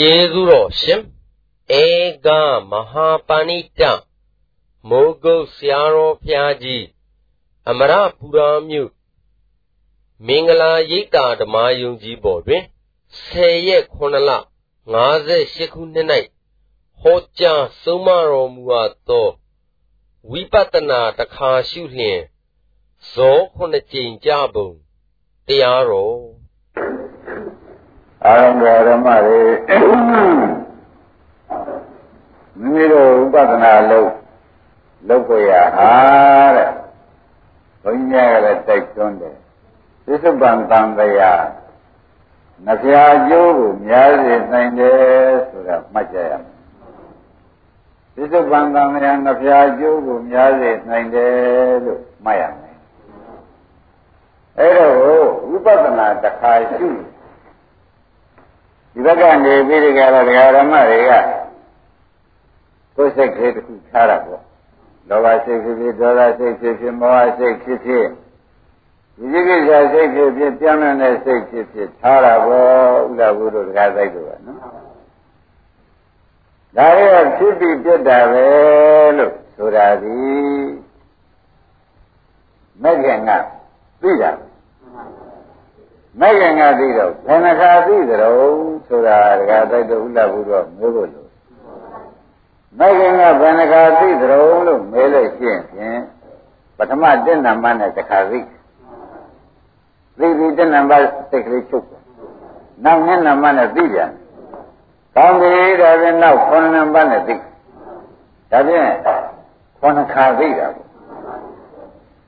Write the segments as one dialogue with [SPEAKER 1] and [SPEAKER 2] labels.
[SPEAKER 1] ကျေးဇူးတော်ရှင်ဧကမဟာပဏိတမိုးကုတ်ဆရာတော်ဖျားကြီးအမရပူရာမြို့မင်္ဂလာရိပ်သာဓမ္မယုံကြည်ပေါ်တွင်10ရက်9လ58ခုနှစ်၌ဟောကြားဆုံးမတော်မူအပ်သောဝိပဿနာတခါရှုလျင်ဇောခုနှစ်ကြိမ်ကြပုံတရားတော်
[SPEAKER 2] အာရုံတော်ဓမ္မတွေမိမိတို့ဥပဒနာလုပ်လုပ်ကိုရဟာတဲ့ဘုန်းကြီးကလည်းတိုက်တွန်းတယ်သစ္စုပန်တန်တရားနှပြာကျိုးကိုများစေနိုင်တယ်ဆိုတာမှတ်ကြရမယ်သစ္စုပန်တန်တရားနှပြာကျိုးကိုများစေနိုင်တယ်လို့မှတ်ရမယ်အဲ့တော့ဝိပဿနာတစ်ခါရှု ဒီဘက်ကနေပြီးဒီကရဒကာဓမ္မတွေကကိုယ်စိတ်ကလေးတစ်ခုထားတာပေါ့လောဘစိတ်ဖြစ်ဖြစ်ဒေါသစိတ်ဖြစ်ဖြစ်မောဟစိတ်ဖြစ်ဖြစ်ဒီကိစ္စစိတ်ဖြစ်ဖြစ်ပြောင်းတဲ့စိတ်ဖြစ်ဖြစ်ထားတာပေါ့ဥဒ္ဒဘုဒ္ဓဒကာသိုက်တို့ကနော်ဒါရဖြစ်ပြီးပြတ်တာပဲလို့ဆိုတာဒီမဲ့ခင်ကသိတာ မဲ့ခင်ကသိတော့ဘယ်နှခါသိကြတော့ဆိုတာဒကာသိုက်တို့ဥဒ္ဒဘုဒ္ဓမျိုးလို့လို့မဲ့ခင်ကဘယ်နှခါသိကြတော့လို့မဲလို့ရှင်းဖြင့်ပထမတဏ္ဍမနဲ့တစ်ခါသိသိပြီးတဏ္ဍမစိတ်ကလေးချုပ်နောက်မျက်နှာမနဲ့သိပြန်ကောင်းပြီဒါဖြင့်နောက်ခုနှစ်နံပါတ်နဲ့သိဒါဖြင့်ခုနှစ်ခါသိတာပေါ့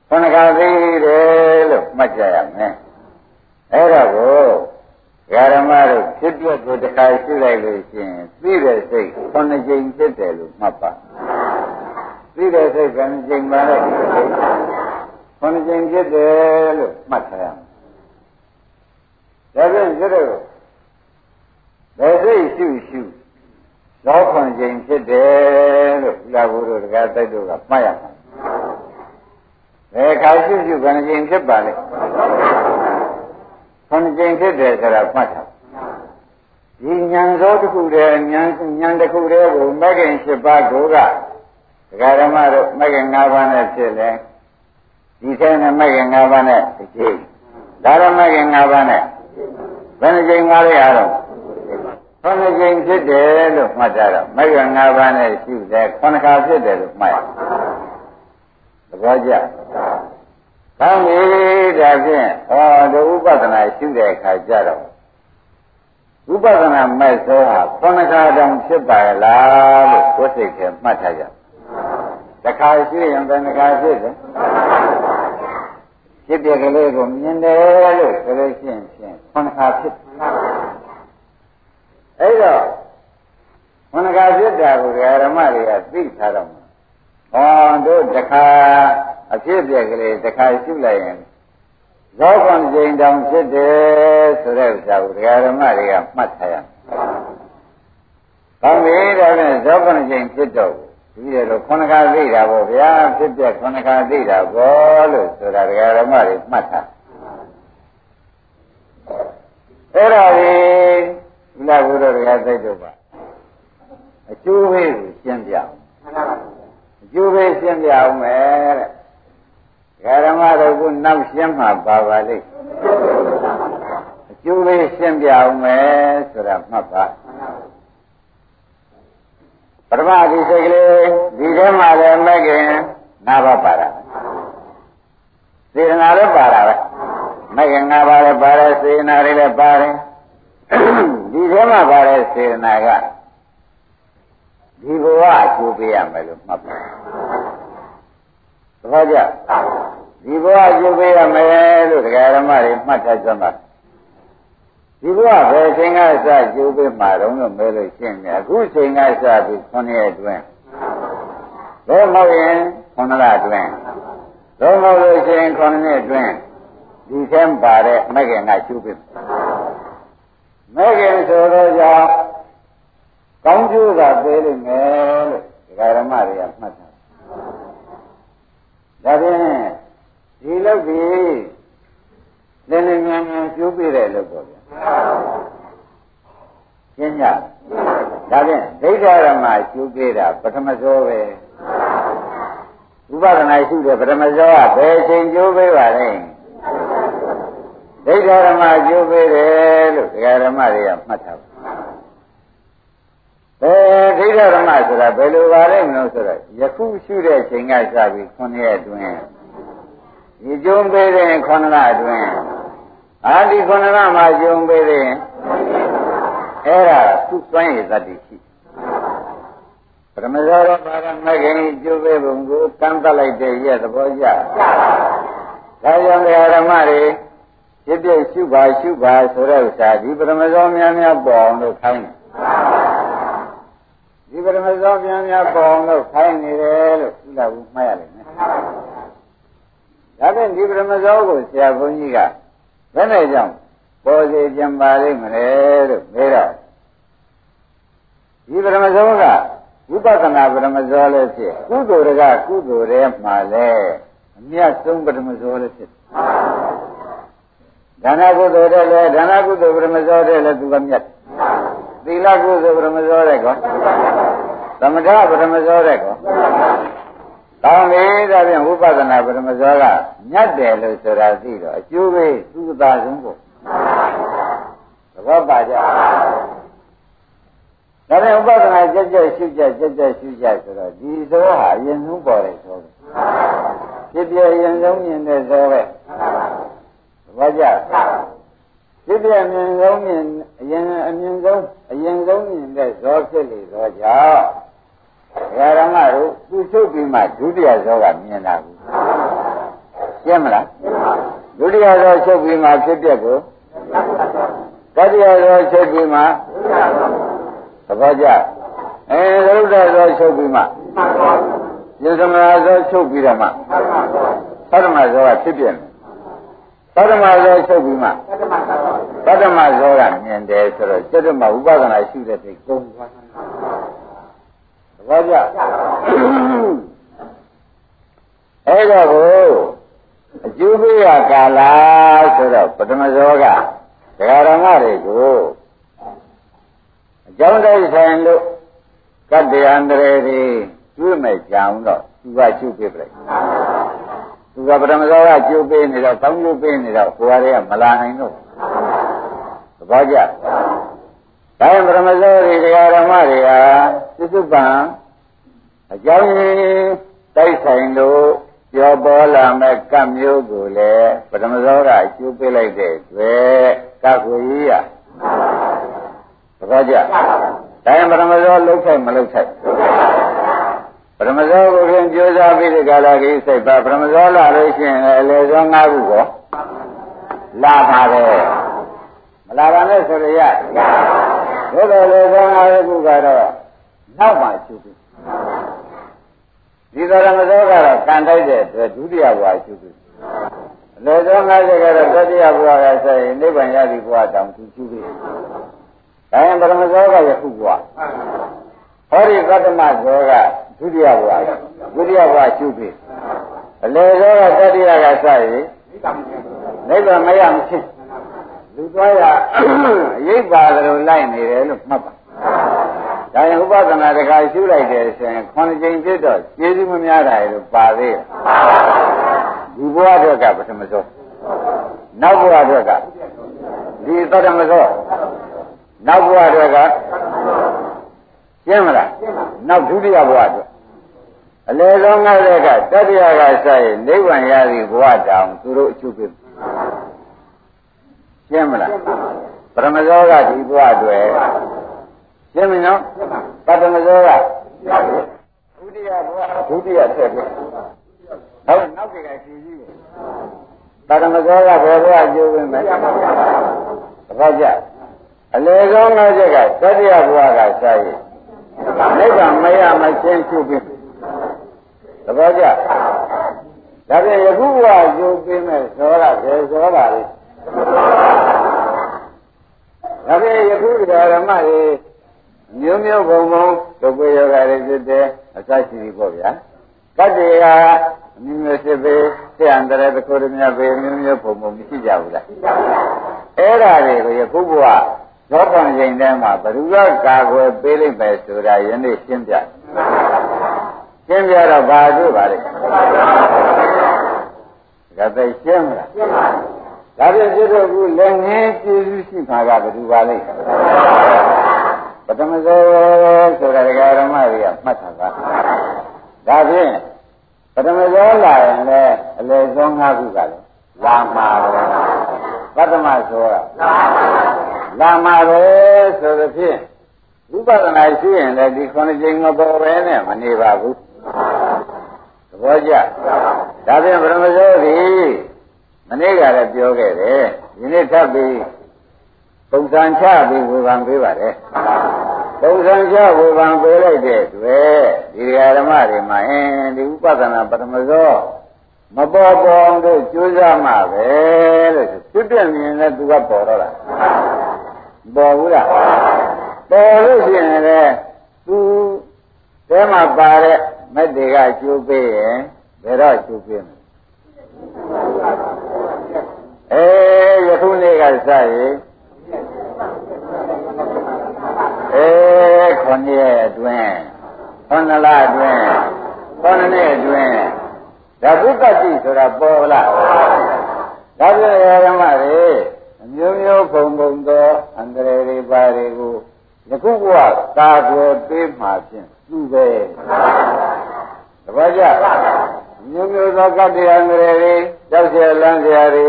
[SPEAKER 2] ခုနှစ်ခါသိတယ်လို့မှတ်ကြရမယ်အဲ့ဒါကိုဓမ္မတို့ဖြစ်ပြကိုတစ်ခါရှိလိုက်လို့ရှိရင်သိတဲ့စိတ်ခုနှစ်ကြိမ်ဖြစ်တယ်လို့မှတ်ပါသိတဲ့ စိတ်ကနှစ်ကြိမ်ပါလေခုနှစ်ကြိမ်ဖြစ်တယ်လို့မှတ်ထားရမယ်ဒါဖြင့်ကျတော့ဘယ်စိတ်ရှုရှုသောခွန်ခြင်းဖြစ်တယ်လို့ဘုရားဘုရားတရားတိုက်တို့ကမှတ်ရမှာဘယ်ခါရှုရှုခဏခြင်းဖြစ်ပါလဲခဏခြင်းဖြစ်တယ်ဆိုတာမှတ်တာဒီဉာဏ်သောတစ်ခုတည်းဉာဏ်ဉာဏ်တစ်ခုတည်းကိုမဂ္ဂင်7ပါးကိုက ဒကာဓမ္မတို့မဂ္ဂင်5ပါးနဲ့ဖြစ်လဲဒီထဲနဲ့မဂ္ဂင်5ပါးနဲ့တစ်ချိန်ဒါရမဂ္ဂင်5ပါးနဲ့ဘယ်နှကြိမ်ငါးရအောင်ခုနှစ်ကြိမ်ဖြစ်တယ်လို့မှတ်ကြတော့မဂ္ဂင်၅ပါးနဲ့ရှိတယ်ခုနှစ်ခါဖြစ်တယ်လို့မှတ်ရသဘောကျကောင်းပြီဒါဖြင့်ဟောဒီဥပဒနာရှိတဲ့အခါကျတော့ဥပဒနာမဲ့သောဟာခုနှစ်ခါတောင်ဖြစ်ပါလားလို့ကိုယ်စိတ်ထဲမှတ်ထားကြ တခါရှိရင်ဘယ်နှခါဖြစ်လဲဖြစ်တဲ့ကလေးကိုမြင်တယ်လို့ဆိုလို့ရှိရင်ဖြင့်ခုနခါဖြစ်အဲ့တော့ခုနခါဖြစ်တာကိုဓမ္မတွေကသိထားတော့မှာဟောတို့တခါအဖြစ်ပြက်ကလေးတခါရှုလိုက်ရင်ဇောကွန်ကျိန်တောင်ဖြစ်တယ်ဆိုတဲ့ဥစ္စာကိုဓမ္မတွေကမှတ်ထားရမယ်။ကောင်းပြီဒါဖြင့်ဇောကွန်ကျိန်ဖြစ်တော့ ပြီးရတော့ခုနခါသိတာပေါ့ဗျာဖြစ်ပြခုနခါသိတာပေါ့လို့ဆိုတာဒကာဓမ္မတွေမှတ်ထားအဲ့ဒါကြီးဘုရားဘုရားတရားသိတော့ပါအကျိုးပဲကိုရှင်းပြအောင်အကျိုးပဲရှင်းပြအောင်မယ်တဲ့ဒကာဓမ္မတို့ကနောက်ရှင်းမှာပါပါလိမ့်အကျိုးပဲရှင်းပြအောင်မယ်ဆိုတာမှတ်ပါ ပထမဒီစိတ်ကလေးဒီထဲမှာလည်းမဲ့ခင်၅ပါးပါတာစေတနာလည်းပါတာပဲမဲ့ခင်၅ပါးလည်းပါတယ်စေတနာတွေလည်းပါတယ်ဒီထဲမှာပါတဲ့စေတနာကဒီဘဝအကျိုးပေးရမယ်လို့မှတ်ပါသဘောကျဒီဘဝအကျိုးပေးရမယ်လို့တရားဓမ္မတွေမှတ်ထားကြမှာ ဒီဘဝဘယ်ချိန်ကစကျိုးပေးမှာတော့လို့မဲလို့ရှင်းတယ်အခုချိန်ကစပြီး9ရက်အတွင်းဘယ်မဟုတ်ရင်9လအတွင်းဘယ်မဟုတ်လို့ရှိရင်9နှစ်အတွင်းဒီထဲပါတဲ့မဂ္ဂင်ကကျိုးပေးမဂ္ဂင်ဆိုတော့ကြောင့်ကောင်းကျိုးကပေးလိမ့်မယ်လို့ဒကာရမတွေကမှတ်တာဒါဖြင့်ဒီလောက်ကြီးလင်းလင်းမြန်မြန်ကျိုးပေးတဲ့လို့ပေါ့ဗျာ ရှင်းကြဒါဖြင့်ဒိဋ္ဌာရမရှုပေးတာပထမဇောပဲဥပဒနာရှုတဲ့ပထမဇောကဘယ်ချိန်ကျိုးပေးပါလဲဒိဋ္ဌာရမကျိုးပေးတယ်လို့ဒကာရမတွေကမှတ်ထားပါဘယ်ဒိဋ္ဌာရမဆိုတာဘယ်လိုပါလဲမလို့ဆိုတော့ယခုရှုတဲ့ချိန်ကစပြီး9ရက်အတွင်းဒီကျုံပေးတဲ့9လအတွင်း အာဒီ9လမှာကျုံပေးတဲ့အဲ့ဒါသူ့စွမ်းရည်သတ္တိရှိပရမဇောရပါရမဂ္ဂင်ကျုပ်ပဲဘုံကိုတန်းတက်လိုက်တဲ့ရဲ့သဘောကျဒါကြောင့်ဓမ္မတွေဖြစ်ဖြစ်ရှုပါရှုပါဆိုတဲ့ဥစ္စာဒီပရမဇောများများပေါ်အောင်လို့ခိုင်းတယ်ဒီပရမဇောများများပေါ်အောင်လို့ခိုင်းနေတယ်လို့ဥလာဘူးမှတ်ရတယ်နော်ဒါဖြင့်ဒီပရမဇောကိုဆရာဘုန်းကြီးက ဘယ်နဲ့ကြောင့်ပေါ်စေကြံပါလိမ့်မလဲလို့မေးတော့ဒီပရမဇောကဝိပဿနာပရမဇောလည်းဖြစ်ကုသိုလ်ကကုသိုလ်ရဲ့မှာလည်းအမြတ်ဆုံးပရမဇောလည်းဖြစ်ဒါနကုသိုလ်တဲ့လည်းဒါနကုသိုလ်ပရမဇောတဲ့လည်းသူကမြတ်သီလကုသိုလ်ပရမဇောတဲ့ကောသမထပရမဇောတဲ့ကော ကောင်းပြီဒါဖြင့်ဝိပဿနာပရမဇောကမြတ်တယ်လို့ဆိုတာသိတော့အကျိုးပဲသူ့သာဆုံးကိုသဘောပါကြဒါနဲ့ဥပဒနာကြက်ကြက်ရှုကြက်ကြက်ကြက်ရှုကြက်ဆိုတော့ဒီသဘောဟာအရင်ဆုံးပေါ်တယ်ဆိုတော့ဖြစ်ပြအရင်ဆုံးမြင်တဲ့သဘောပဲသဘောကျဖြစ်ပြမြင်ဆုံးမြင်အရင်အမြင်ဆုံးအရင်ဆုံးမြင်တဲ့ဇောဖြစ်လေသောကြောင့် ဓမ္မတို့သူချုပ်ပြီးမှဒုတိယဇောကမြင်တာဘူးရှင်းမလားဒုတိယဇောချုပ်ပြီးမှဖြစ်ပြကိုတတိယဇောချုပ်ပြီးမှသဘောကျအဲသရုပ်တော်သောချုပ်ပြီးမှယသမရာသောချုပ်ပြီးတော့မှသတ္တမဇောကဖြစ်ပြမယ်သတ္တမဇောချုပ်ပြီးမှသတ္တမဇောကမြင်တယ်ဆိုတော့စိတ္တမဥပဒနာရှုတဲ့စိတ်ကုန်သွားသ ဘောကျအဲ့တော့ကိုအကျိုးပေးရကာလဆိုတော့ပထမဇောကဒကာရမတွေကိုအကြောင်းတိုက်ဆိုင်လို့ကတ္တယန္တရေတွေတွေ့မဲ့ကြောင်တော့သူကကျုပ်ပြပြလိုက်သူကပထမသောကကျုပ်ပေးနေတော့တောင်းကျုပ်ပေးနေတော့ကိုယ်ရည်ကမလာနိုင်တော့သဘောကျ ဒါရင်ပထမသောတွေတရားဓမ္မတွေဟာသစ္စုပန်အကြောင်းရင်းတိုက်ဆိုင်လို့ပြောပေါ်လာမဲ့ကပ်မျိုးကိုလည်းပထမသောကကျိုးပေးလိုက်တဲ့အတွက်ကကိုကြီးရသဘောကျဒါရင်ပရမဇောလှုပ်ဆိုင်မလှုပ်ဆိုင်ပရမဇောကိုရင်ကြိုးစားပြီးဒီကလာကြီးစိတ်ပါပရမဇောလာလို့ရှိရင်အလေဇော၅ခုကိုလာပါတယ်မလာပါနဲ့ဆိုရရ ဘုရားလေဇော၅ခုကတော့နောက်မှရှုပြီးဒီပရမဇောကတော့ကံတိုက်တဲ့အတွက်ဒုတိယဘဝရှုပြီးလေဇော၅ခုကတော့တတိယဘဝကဆိုရင်နိဗ္ဗာန်ရသည်ဘဝတောင်သူရှုပြီးဒါရင်ပရမဇောကယခုဘဝဟောဒီသတ္တမဇောကဒုတိယဘဝဒုတိယဘဝရှုပြီအလေဇောကတတိယကစရည်နိဗ္ဗာန်မရမချင်း လူသွားရအရိပ်ပါသလိုလိုက်နေတယ်လို့မှတ်ပါဒါရင်ဥပဒနာတခါရှုလိုက်တယ်ဆိုရင်ခုနှစ်ကြိမ်ဖြစ်တော့ကျေးဇူးမများတာလို့ပါသေးတယ်ဒီဘဝအတွက်ကပထမဇောနောက်ဘဝအတွက်ကဒီသတ္တမဇောနောက်ဘဝတွေကရှင်းမလားနောက်ဒုတိယဘဝတွေအလေဆုံးငါတဲ့ကတတိယကစရင်နိဗ္ဗာန်ရသည်ဘဝတောင်သူတို့အချုပ်ပြ ရှင်းမလားပရမဇောကဒီဘဝတွေရှင်းမနော်ပတမဇောကဒုတိယဘဝဒုတိယဆက်ပြဟုတ်နောက်ကကရှိကြီးပရမဇောကဘယ်ဘဝကျိုးဝင်မယ်သဘောကျအလေဆုံးငါးချက်ကတတိယဘဝကစာရည်နိဗ္ဗာန်မရမချင်းချုပ်ပြီးသဘောကျဒါပြန်ယခုဘဝကျိုးပြီးမဲ့ဇောရဘယ်ဇောတာလဲ ဒါပြန်ယခုဓမ္မတွေမျိုးမျိုးဘုံဘုံဒုက္ခယောဂတွေဖြစ်တယ်အစရှိပြီပေါ့ဗျာကတ္တေဟာအမျိုးမျိုးဖြစ်ပေဆရာတရတခုတည်းများပဲမျိုးမျိုးဘုံဘုံမရှိကြဘူးလားအဲ့ဒါတွေကိုယခုဘဝသောကံချိန်တည်းမှာဘ누구ကကာကွယ်ပေးလိုက်ပဲဆိုတာယနေ့ရှင်းပြရှင်းပြတော့ဘာတွေ့ပါလဲဒါသိရှင်းမလားရှင်းပါ ဒါဖြင့်ကျွတ်တို့ကလည်းငင်းကျေးဇူးရှိမှာကဘ누구ပါလဲပထမဆုံးဆိုတာဒကာရမတွေကမှတ်ထားပါဒါဖြင့်ပထမဆုံးလာရင်လည်းအလေဆုံး၅ခုကလည်းလာမှာပဲပထမဆိုတာလာမှာပဲဆိုသဖြင့်ဝိပဿနာရှိရင်လည်းဒီခုနှစ်ကြိမ်မပေါ်ပဲနဲ့မနေပါဘူးသဘောကျဒါဖြင့်ပထမဆုံးဒီ မနေ့ကလည်းပြောခဲ့တယ်ဒီနေ့ထပ်ပြီးပုံစံချပြီးဝေဖန်ပေးပါတယ်ပုံစံချဝေဖန်ပေးလိုက်တဲ့အတွက်ဒီဓမ္မတွေမှာအင်းဒီဥပဒနာပထမသောမပေါ်ပေါ်တို့ကြိုးစားမှပဲလို့ပြပြမြင်လဲသူကပေါ်တော့တာပေါ်ဘူးလားပေါ်လို့ရှိရင်လည်းသူတဲမှာပါတဲ့မက်တွေကကျိုးပေးရင်ဘယ်တော့ကျိုးပေးမလဲ အဲယခုနေ့ကစရင်အဲခုနှစ်ရက်အတွင်းခုနှစ်လအတွင်းခုနှစ်နှစ်အတွင်းဒါဘုကတိဆိုတာပေါ်လားဒါပြန်ရဓမ္မတွေအမျိုးမျိုးပုံပုံသောအန္တရာယ်တွေပါတွေကိုယခုဘဝကာကွယ်ပေးမှဖြင့်သူပဲတပည့်ကြ မျိုးမျိုးသောကတ္တရာအန္တရာယ်တွေကြောက်เสียလန်းเสียတွေ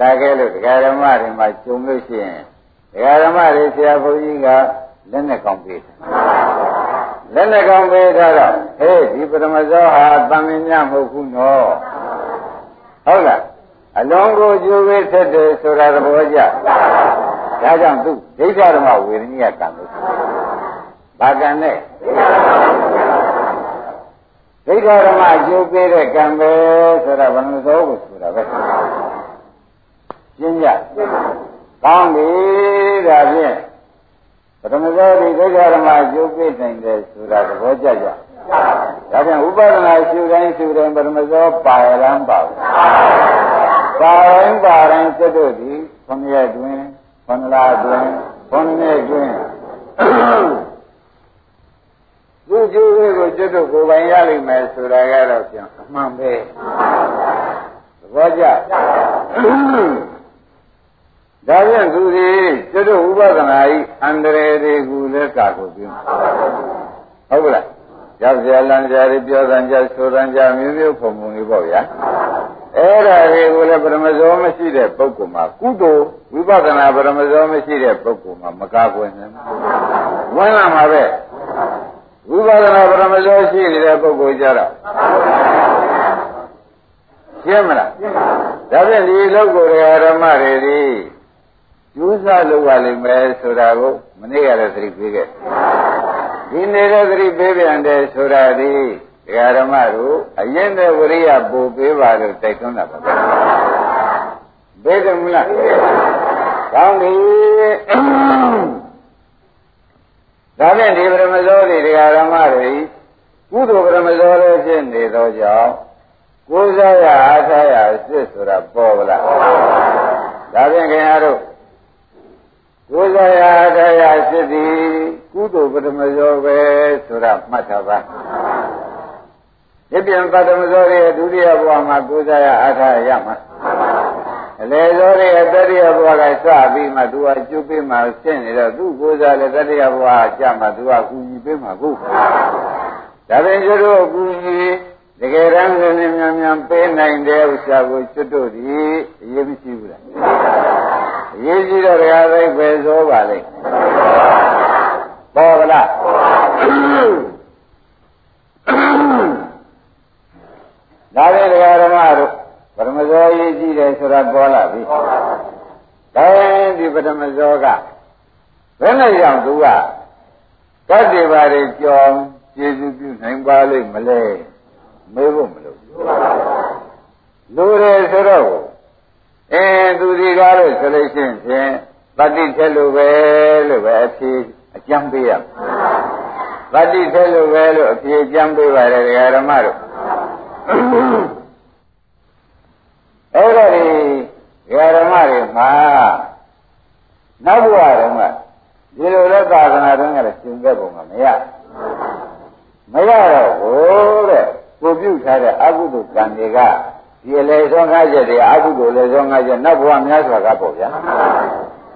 [SPEAKER 2] လာခဲ့လို့တရားဓမ္မတွေမှာကျုံလို့ရှိရင်တရားဓမ္မတွေဆရာဘုန်းကြီးကလက်နဲ့ကောင်းပေးတယ်လက်နဲ့ကောင်းပေးထားတော့ဟေးဒီပရမဇောဟာတမင်ညမဟုတ်ဘူးနော်ဟုတ်လားအလုံးကိုကျိုးပေးဆက်တယ်ဆိုတာသဘောကျဒါကြောင့်သူဒိဋ္ဌဓမ္မဝေဒနိယကံလို့ဘာကံနဲ့ ဒိဋ္ဌဓမ္မအကျိုးပေးတဲ့ကံပဲဆိုတာဘယ်လိုသောကိုဆိုတာပဲရှင်းကြကောင်းပြီဒါဖြင့်ပထမဆုံးဒီဒိဋ္ဌဓမ္မအကျိုးပေးနိုင်တယ်ဆိုတာသဘောကျကြဒါဖြင့်ဥပဒနာရှုတိုင်းရှုတိုင်းပထမဆုံးပါရံပါဘူးပါရင်ပါရင်စိတ်တို့သည်ခမရတွင်ခန္ဓာတွင်ခန္ဓာနဲ့တွင် သူကျိုးကိုကျွတ်တို့ကိုယ်ပိုင်ရလိမ့်မယ်ဆိုတာကတော့ပြန်အမှန်ပဲသဘောကျဒါပြန်သူဒီကျွတ်တို့ဥပဒနာဤအန္တရာယ်တွေကိုလည်းကာကိုပြုဟုတ်ကလားရောက်ကြလမ်းကြရပြောသံကြဆိုသံကြမျိုးမျိုးပုံပုံလေးပေါ့ဗျာအဲ့ဒါတွေကိုလည်းပရမဇောမရှိတဲ့ပုဂ္ဂိုလ်မှာကုသိုလ်ဝိပဿနာပရမဇောမရှိတဲ့ပုဂ္ဂိုလ်မှာမကာကွယ်နိုင်ဘူးဝင်လာမှာပဲ ဝိပဿနာပရမဇောရှိနေတဲ့ပုဂ္ဂိုလ်ကြတော့ရှင်းမလားဒါဖြင့်ဒီလောကဓမ္မတွေဒီကျူးစာလုပ်ရလိမ့်မယ်ဆိုတာကိုမနေ့ကလည်းသတိပေးခဲ့ဒီနေတဲ့သတိပေးပြန်တယ်ဆိုတာဒီဒကာဓမ္မတို့အရင်တဲ့ဝရိယပို့ပေးပါလို့တိုက်တွန်းတာပါပဲဘယ်တယ်မလားကောင်းပြီ ဒါဖြင့်ဒီပရမဇောတွေဒကာဓမ္မတွေကုသိုလ်ပရမဇောလည်းဖြစ်နေသောကြောင့်ကိုးစားရအားထားရစစ်ဆိုတာပေါ်ပါလားဒါဖြင့်ခင်ဗျားတို့ကိုးစားရအားထားရစစ်သည်ကုသိုလ်ပရမဇောပဲဆိုတာမှတ်ထားပါဒီပြန်ပတ္တမဇောရဲ့ဒုတိယဘဝမှာကိုးစားရအားထားရမှာ အလေဇောရဲ့တတိယဘဝကစပြီးမှသူကကျုပ်ပေးမှရှင်းနေတော့သူကိုးစားလေတတိယဘဝကြမှာသူကကူညီပေးမှာကိုဒါပင်ကျွတ်တို့ကူညီတကယ်တမ်းလည်းမြန်မြန်ပေးနိုင်တဲ့ဥစ္စာကိုကျွတ်တို့ဒီအရေးမရှိဘူးလားအရေးကြီးတော့တရားသိပဲဇောပါလေပေါ်ကလားဒါပဲတရားဓမ္မတို့ ပရမဇောရေးကြည့်တယ်ဆိုတာပေါ်လာပြီ။ဒါရင်ဒီပရမဇောကဘယ်နဲ့ကြောင့်သူကတတ္တိပါတွေကြောင်းကျေစုပြုနိုင်ပါလိမ့်မလဲမေးဖို့မလို့လူတွေဆိုတော့အဲသူဒီကားလို့ဆိုလို့ရှိရင်ဖြင့်တတိထက်လို့ပဲလို့ပဲအဖြေအကျမ်းပေးရမယ်။တတိထက်လို့ပဲလို့အဖြေအကျမ်းပေးပါတယ်ဓမ္မတို့ အဲ့ဒါဒီဓမ္မတွေမှာနောက်ဘဝတုန်းကဒီလိုလဲသာသနာတွင်းကလည်းရှင်ခဲ့ပုံကမရမရတော့ဘူးတဲ့ကိုပြုတ်ထားတဲ့အကုသိုလ်ကံတွေကဒီအလေဆုံးငါးချက်တွေအကုသိုလ်လေဆုံးငါးချက်နောက်ဘဝများစွာကပေါ့ဗျာ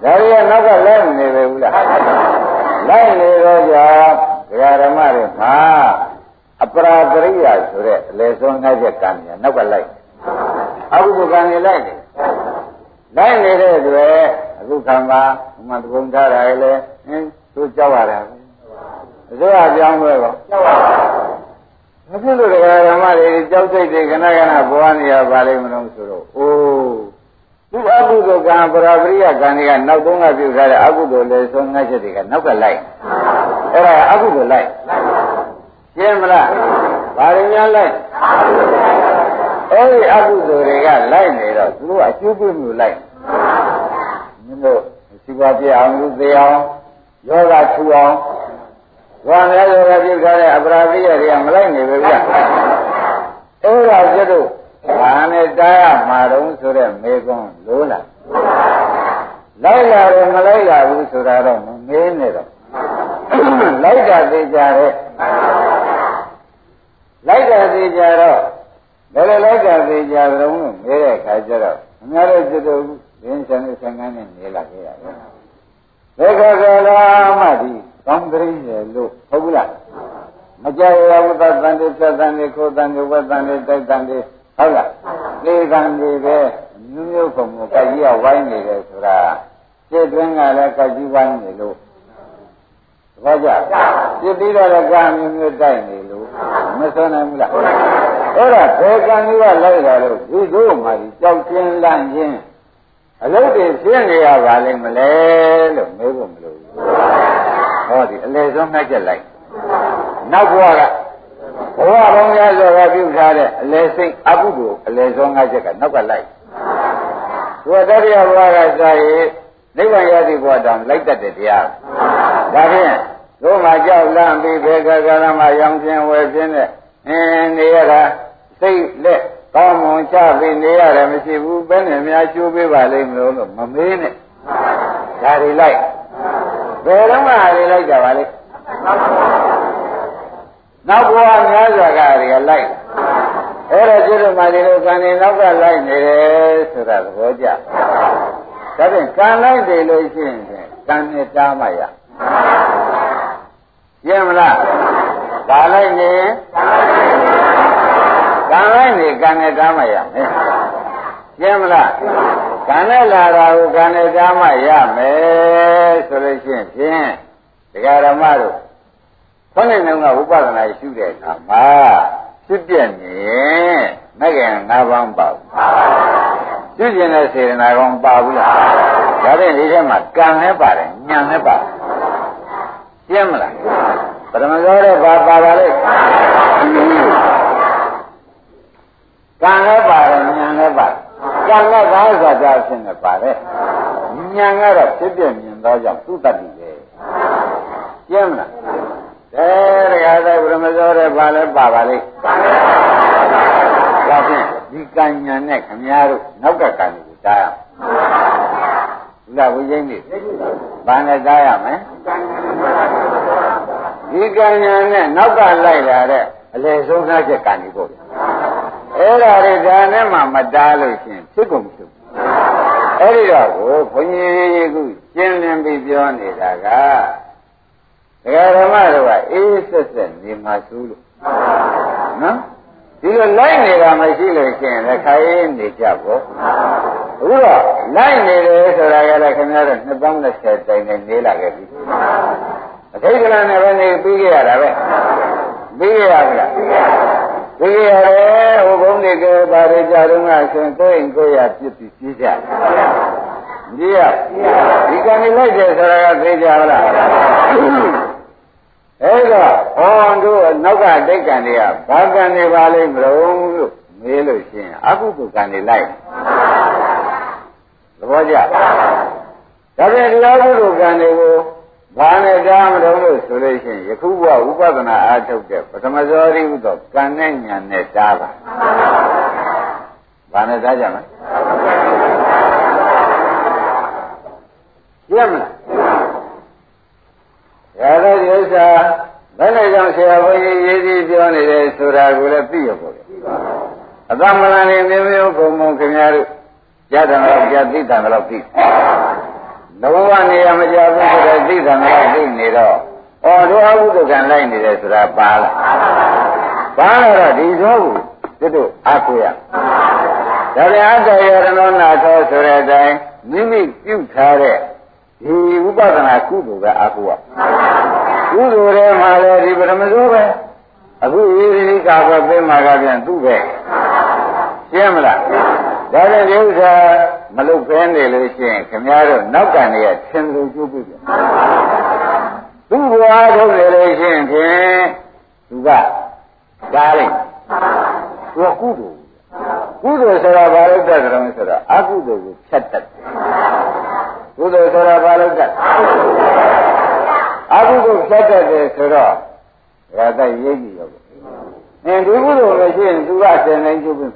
[SPEAKER 2] ဒါရီကနောက်ကလိုက်နေပဲဘူးလားလိုက်နေတော့ကြာဒကာဓမ္မတွေမှာအပရာပရိယာဆိုတဲ့အလေဆုံးငါးချက်ကံညာနောက်ကလိုက် အကုသိုလ်ကံတွေလိုက်နေလိုက်နေတဲ့အတွက်အခုခံပါဥမာသုံးထားတာလေဟင်းသူကြောက်ရတာအစိုးရပြောင်းလဲတော့ကြောက်ရပါမဖြစ်လို့တရားဓမ္မတွေကြောက်စိတ်တွေခဏခဏပေါ်နေရပါလိမ့်မလို့ဆိုတော့အိုးသူအကုသိုလ်ကံပရာပရိယကံတွေကနောက်သုံးကပြုထားတဲ့အကုသိုလ်လေဆုံးငါးချက်တွေကနောက်ကလိုက်အဲ့ဒါအကုသိုလ်လိုက်ရှင်းမလားဘာရင်းများလိုက် အဲ့ဒီအကုသိုလ်တွေကလိုက်နေတော့သူတို့အကျိုးပြုမှုလိုက်မင်းတို့စီပွားပြအောင်လူသေးအောင်ယောဂထူအောင်ဘဝများယောဂပြုထားတဲ့အပရာပရိယတွေကမလိုက်နေဘူးဗျအဲ့ဒါကျတော့ဘာနဲ့တားရမှာတုံးဆိုတဲ့မေကွန်းလို့လားလိုက်လာတယ်မလိုက်လာဘူးဆိုတာတော့မမေးနဲ့တော့လိုက်တာသိကြတဲ့လိုက်တာသိကြတော့ ဘယ်လိုလိုက်တာသိကြကြုံလို့မေးတဲ့အခါကျတော့အများတို့ကျွတ်တို့ရင်းချန်နဲ့ဆင်ကန်းနဲ့နေလာခဲ့ရတယ်ဘယ်ခါကလာမှဒီကောင်းကလေးရလို့ဟုတ်ဘူးလားမကြရဝတ္တတန်တိသတ္တန်တိခိုးတန်တိဝတ္တန်တိတိုက်တန်တိဟုတ်လားလေကံတွေပဲမျိုးမျိုးပုံကိုကကြီးကဝိုင်းနေတယ်ဆိုတာစိတ်တွင်းကလည်းကကြီးဝိုင်းနေလို့သဘောကျပြစ်ပြီးတော့လည်းကံမျိုးမျိုးတိုက်နေလို့မစွမ်းနိုင်ဘူးလား အဲ့ဒါဘယ်ကံကြီးကလိုက်တာလို့ဒီတို့မှဒီကြောက်ချင်းလန့်ချင်းအလုပ်တွေရှင်းနေရပါလိမ့်မလဲလို့မေးဖို့မလိုဘူးဟောဒီအလေဆုံးနှိုက်ချက်လိုက်နောက်ဘဝကဘဝပေါင်းများစွာကပြုထားတဲ့အလေစိတ်အကုသိုလ်အလေဆုံးငါးချက်ကနောက်ကလိုက်သူကတတိယဘဝကစာရေးနိဗ္ဗာန်ရသည့်ဘဝတောင်လိုက်တတ်တဲ့တရားဒါဖြင့်တို့မှကြောက်လန့်ပြီးဘေကကရမရောင်ခြင်းဝယ်ခြင်းနဲ့အင်းနေရတာ စိတ်လက်ကောင်းမွန်ချပြီးနေရတယ်မရှိဘူးဘယ်နဲ့များကျိုးပေးပါလိမ့်မလို့လို့မမေးနဲ့ဒါတွေလိုက်ဘယ်တော့မှတွေလိုက်ကြပါလိမ့်နောက်ဘဝများစွာကတွေကလိုက်အဲ့ဒါကျတော့မှဒီလိုကံနေနောက်ကလိုက်နေတယ်ဆိုတာသဘောကျဒါဖြင့်ကံလိုက်တယ်လို့ရှိရင်ကံနဲ့တားမှရရှင်းမလားဒါလိုက်နေကံလိုက် နေကံနဲ့တားမှရမယ်ရှင်းမလားကံနဲ့လာတာကိုကံနဲ့တားမှရမယ်ဆိုလို့ရှိရင်ဖြင့်ဒကာဓမ္မတို့ခေါင်းနဲ့နှုံးကဝိပဿနာရှုတဲ့အခါမှာဖြစ်ပြနေမကင်၅ပါးပါဘူးရှုကျင်တဲ့စေတနာကောင်ပါဘူးလားဒါဖြင့်ဒီထဲမှာကံလည်းပါတယ်ညံလည်းပါတယ်ရှင်းမလားပရမဇောတဲ့ဘာပါပါလဲ ကံလည်းပါတယ်ညံလည်းပါတယ်ကံကသာဇာတာဖြစ်နေပါတယ်ညံကတော့ဖြစ်ပြမြင်သောကြောင့်သူ့တတ္တိပဲရှင်းမလားအဲတရားသောဗြဟ္မဇောတဲ့ဘာလဲပါပါလိမ့်ဒါဖြင့်ဒီကံညာနဲ့ခမည်းတော်နောက်ကကံကိုတားရမယ်ဘုရားဝိဇိမ့်နေဘာနဲ့တားရမလဲဒီကံညာနဲ့နောက်ကလိုက်လာတဲ့အလေဆုံးသားချက်ကံဒီပေါ့ အဲ့ဒါတွေဒါနဲ့မှမတားလို့ရှင်ဖြစ်ကုန်ဖြစ်အဲ့ဒီတော့ကိုဘုန်းကြီးကရှင်းလင်းပြီးပြောနေတာကဒကာဓမ္မတို့ကအေးဆက်ဆက်နေမှာသူလို့နော်ဒီလိုလိုက်နေတာမရှိလို့ရှိရင်လည်းခါရေးနေကြပေါ့အခုတော့လိုက်နေတယ်ဆိုတာကလည်းခင်ဗျားတို့နှစ်ပေါင်း20တိုင်နဲ့နေလာခဲ့ပြီအထိတ်ကလနဲ့ပဲနေပြီးခဲ့ရတာပဲပြီးခဲ့ရပြီလား ပြီးခဲ့ရတယ်ဟိုဘုံတွေကပါရကြတော့ငါရှင်ကိုယ်ရင်ကိုယ်ရပြစ်ပြီးပြေးကြကြီးရဒီကံနေလိုက်တယ်ဆိုတာကသိကြလားအဲ့တော့ဟောတို့နောက်ကတိတ်ကံတွေကဘာကံတွေပါလိမ့်မလို့လို့မေးလို့ရှိရင်အကုသိုလ်ကံတွေလိုက်သဘောကျဒါပြန်ဒီအကုသိုလ်ကံတွေကို ဘာနဲ့ကြားမလို့လို့ဆိုလို့ရှိရင်ယခုဘဝဥပဒနာအားထုတ်တဲ့ပထမဇောရိဟုသောကံနဲ့ညာနဲ့တားပါဘာနဲ့တားကြမလဲရမလားဒါတော့ဒီဥစ္စာဘယ်နဲ့ကြောင့်ဆရာဘုန်းကြီးရေးကြည့်ပြောနေတယ်ဆိုတာကိုလည်းသိရပါ့။အသမလန်နေမျိုးမျိုးဘုံဘုံခင်ဗျားတို့ကြားတယ်တော့ကြားသိတယ်တော့သိ။ လောကနေရမကြဘူးဆိုတော့သိတယ်တော့သိနေတော့အော်တို့အဘုဒ္ဓကံလိုက်နေတယ်ဆိုတာပါလား။ပါတော့ဒီသောကိုတို့အားကိုရ။ဒါပြန်အတ္တယရဏနာသောဆိုတဲ့အတိုင်းမိမိပြုထားတဲ့ဒီဥပဒနာကုသိုလ်ကအားကိုရ။ကုသိုလ်ထဲမှာလည်းဒီပရမဇောပဲအခုဤဒီကာဘသိမှာကပြန်သူ့ပဲရှင်းမလားဒါနဲ့ဒီဥစ္စာ မလုတ်ဖဲနေလို့ရှိရင်ခင်ဗျားတို့နောက်ကန်နေရသင်လို့ကျိုးပြီသူ့ဘဝထုတ်နေလို့ရှိရင်ဖြင့်သူကကားလိုက်သူကကုသိုလ်ကုသိုလ်ဆိုတာဘာလို့တတ်ကြလဲဆိုတော့အကုသိုလ်ကိုဖြတ်တတ်တယ်ကုသိုလ်ဆိုတာဘာလို့တတ်အကုသိုလ်ဖြတ်တတ်တယ်ဆိုတော့ဒါတိုက်ရေးကြည့်ရောအင်းဒီကုသိုလ်ပဲရှိရင်သူကဆင်နိုင်ကျုပ်ပြီ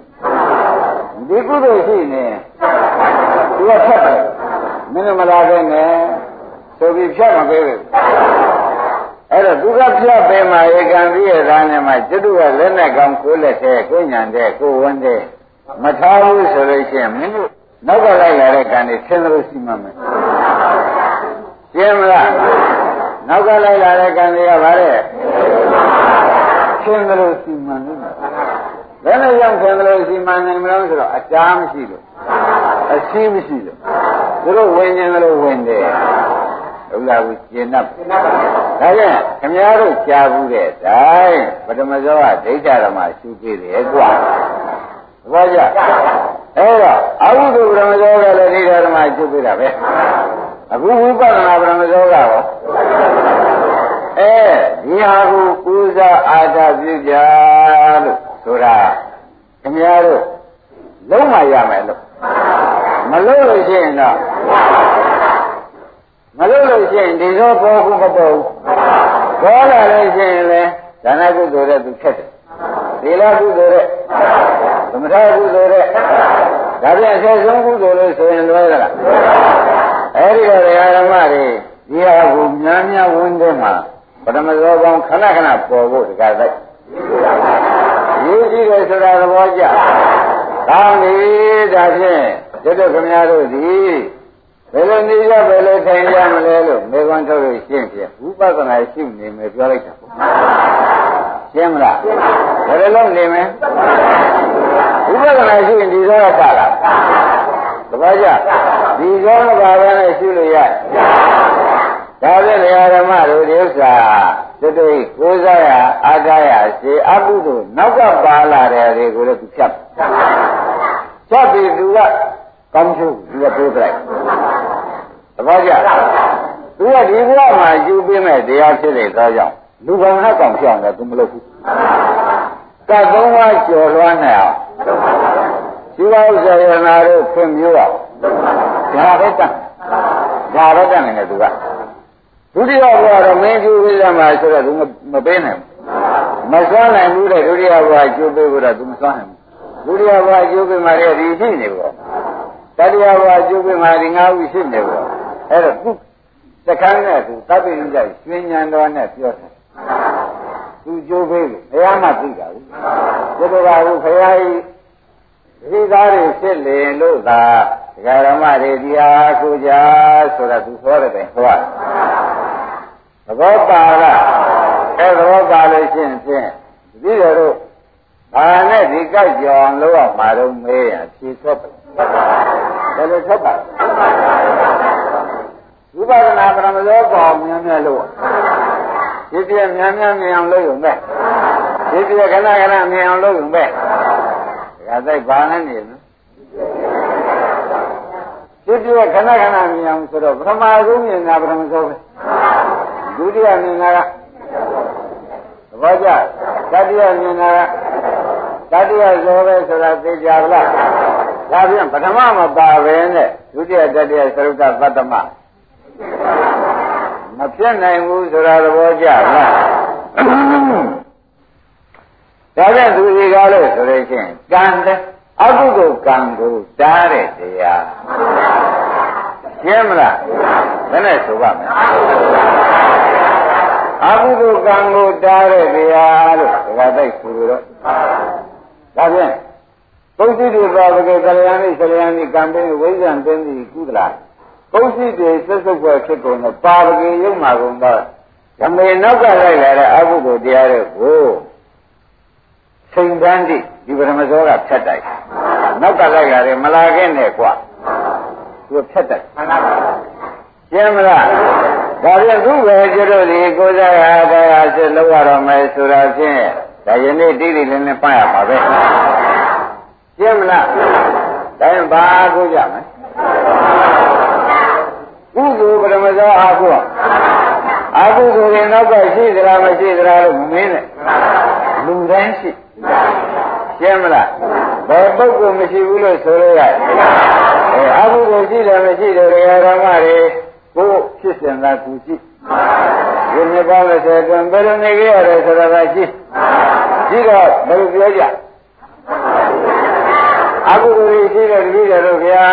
[SPEAKER 2] ဒီကုသိုလ်ရှိနေ သူကဖြတ်တယ်မင်းမလာခဲ့နဲ့ဆိုပြီးဖြတ်မပေးဘူးအဲ့တော့သူကဖြတ်ပေးမှဧကံပြီးရသားနဲ့မှကျွတ်ကလက်နဲ့ကောင်းကိုလက်ထဲကိုညံတဲ့ကိုဝန်းတဲ့မထားဘူးဆိုလို့ရှိရင်မင်းတို့နောက်ကလိုက်လာတဲ့ကံတွေဆင်းလို့ရှိမှမယ်ရှင်းမလားနောက်ကလိုက်လာတဲ့ကံတွေကဗါတဲ့ဆင်းလို့ရှိမှမယ်ဘယ်နဲ့ရောက်ဆင်းလို့ရှိမှနိုင်မလို့ဆိုတော့အချားမရှိလို့ အရှိမရှိလို့သူတို့ဝင်ခြင်းလို့ဝင်တယ်ဥလာဘူးကျင်납ဒါကြောင့်ခမည်းတော်ကြားဘူးတဲ့တိုင်းပထမဇောကဒိဋ္ဌဓမ္မရှုပေးတယ်ကွာဘာကြအဲ့တော့အဝိသုပထမဇောကလည်းဒိဋ္ဌဓမ္မရှုပေးတာပဲအခုဝိပဿနာပထမဇောကရောအဲဒီဟာကိုကုသအာတာပြုကြလို့ဆိုတာခမည်းတော်လုံးမရမယ်လို့ မလို့လို့ရှိရင်တော့မလို့လို့ရှိရင်ဒီသောပေါ်ခုမပေါ်ဘူးပေါ်လာလို့ရှိရင်လည်းဒါနကုသိုလ်တဲ့သူဖြတ်တယ်သီလကုသိုလ်တဲ့သမထကုသိုလ်တဲ့ဒါပြန်ဆက်ဆုံးကုသိုလ်လို့ဆိုရင်လွဲသလားအဲဒီတော့ဓမ္မတွေဒီဟာကိုများများဝင်တဲ့မှာပထမဇောကောင်ခဏခဏပေါ်ဖို့တကားတိုက်ရေးကြည့်တယ်ဆိုတာသဘောကျကောင်းပြီဒါဖြင့် တို့တို့ခင်ဗျားတို့ဒီဘယ်လိုနေကြဘယ်လိုထိုင်ကြမလဲလို့မေခွန်းထုတ်လို့ရှင်းပြဝိပဿနာရှိနေမယ်ပြောလိုက်တာပေါ့ရှင်းမလားဘယ်လိုလုပ်နေမလဲဝိပဿနာရှိရင်ဒီသောကလာတပည့်ကြဒီသောကဘာပဲနဲ့ရှိလို့ရဒါဖြင့်ဓမ္မတို့ဒီဥစ္စာတတိကိုးစားရအာဂရစေအကုသို့နောက်ကပါလာတယ်တွေကိုလည်းသူဖြတ်ဖြတ်ပြီးသူက ကောင်းချုပ်သူကတိုးလိုက်သဘောကျသူကဒီဘဝမှာယူပေးမဲ့တရားဖြစ်နေသောကြောင့်လူကောင်ဟကောင်ပြောင်းတယ်သူမလုပ်ဘူးကတ်သုံးပါးကျော်လွှမ်းနေအောင်ရှိပါဥစ္စာရနာတို့ဖွင့်မျိုးအောင်ဒါပဲတတ်ဒါပဲတတ်နေတယ်သူကဒုတိယဘဝတော့မင်းကျိုးပေးရမှာဆိုတော့သူမပေးနိုင်ဘူးမစွမ်းနိုင်ဘူးတဲ့ဒုတိယဘဝကျိုးပေးဖို့တော့သူမစွမ်းနိုင်ဘူးဒုတိယဘဝကျိုးပေးမှလည်းဒီရှိနေပေါ့ တတိယဘဝကျိုးပေးမှဒီငါးခုရှိနေပေါ့အဲ့တော့သူတခန်းနဲ့သူတပ်ပိဋကရွှင်ညံတော်နဲ့ပြောတယ်သူကျိုးပေးလို့ဘုရားမှသိတာဘူးဒီလိုပါဘူးဘုရားကြီးဒီသားတွေဖြစ်လေလို့သာဒကာရမတွေဒီဟာကိုကြဆိုတာသူဟောတယ်ပဲဟောသဘောပါလားအဲသဘောပါလို့ရှိရင်ဖြင့်ဒီလိုတော့ဘာနဲ့ဒီကြိုက်ကြောင်လို့အောင်မှာတော့မေးရဖြေထွက်ပါ ဘယ်လိုထွက်ပါဝိပဿနာပရမဇောကောင်များများလို့ဒီပြများများမြင်အောင်လုပ်ရုံပဲဒီပြခဏခဏမြင်အောင်လုပ်ရုံပဲဒါတိုက်ဘာနဲ့နေလဲဒီပြခဏခဏမြင်အောင်ဆိုတော့ပထမဆုံးမြင်တာပထမဆုံးပဲဒုတိယမြင်တာကသဘောကျတတိယမြင်တာကတတိယဇောပဲဆိုတာသိကြပါလား ဒါပြန်ပထမမပါပဲနဲ့ဒုတိယတတိယသရုပ်တသတ္တမမပြတ်နိုင်ဘူးဆိုတာသဘောကျလားဒါကြောင့်သူဒီကားလို့ဆိုလို့ချင်းကံတဲ့အကုသိုလ်ကံကိုတားတဲ့တရားရှင်းမလားဘယ်နဲ့ဆိုပါမလဲအကုသိုလ်ကံကိုတားတဲ့တရားလို့ဒကာတိုက်ဆိုလို့တော့ဒါဖြင့် ပုသိတိပါပကေကလျာဏိကလျာဏိကံပိဝိဇ္ဇံတင်းတိကုသလာပုသိတိဆက်စုပ်ွယ်ဖြစ်ကုန်တော့ပါပကေရုပ်မှာကုန်တော့ဓမေနောက်ကလိုက်လာတဲ့အကုသိုလ်တရားတွေကိုချိန်တန်းတိဒီပရမဇောကဖြတ်တိုက်နောက်ကလိုက်လာတယ်မလာခဲ့နဲ့ကွာသူဖြတ်တိုက်ရှင်းမလားဒါပြန်ခုပဲကျွတ်တို့ဒီကိုးစားရတရားစစ်လောက်ရတော့မယ်ဆိုတာဖြင့်ဒါယနေ့တိတိလင်းလင်းပတ်ရပါပဲ ရှင်းမလားဒါရင်ဘာကိုကြမလဲကုသိုလ်ပရမဇောအာဟုအာဟုဆိုရင်နောက်ကရှိသလားမရှိသလားလို့မင်းနဲ့လူတိုင်းရှိရှင်းမလားဘယ်ပုဂ္ဂိုလ်မရှိဘူးလို့ဆိုလို့ရတယ်အဲအာဟုကိုရှိတယ်မရှိတယ်ဓမ္မတွေကိုဖြစ်စဉ်သာသူရှိဒီနှစ်ပေါင်း30အတွင်းဘယ်လိုနေကြရတယ်ဆိုတာကရှိရှိတော့ဘယ်လိုပြောကြ အကုသိုလ်ရှိတဲ့တပည့်တော်တို့ဗျာ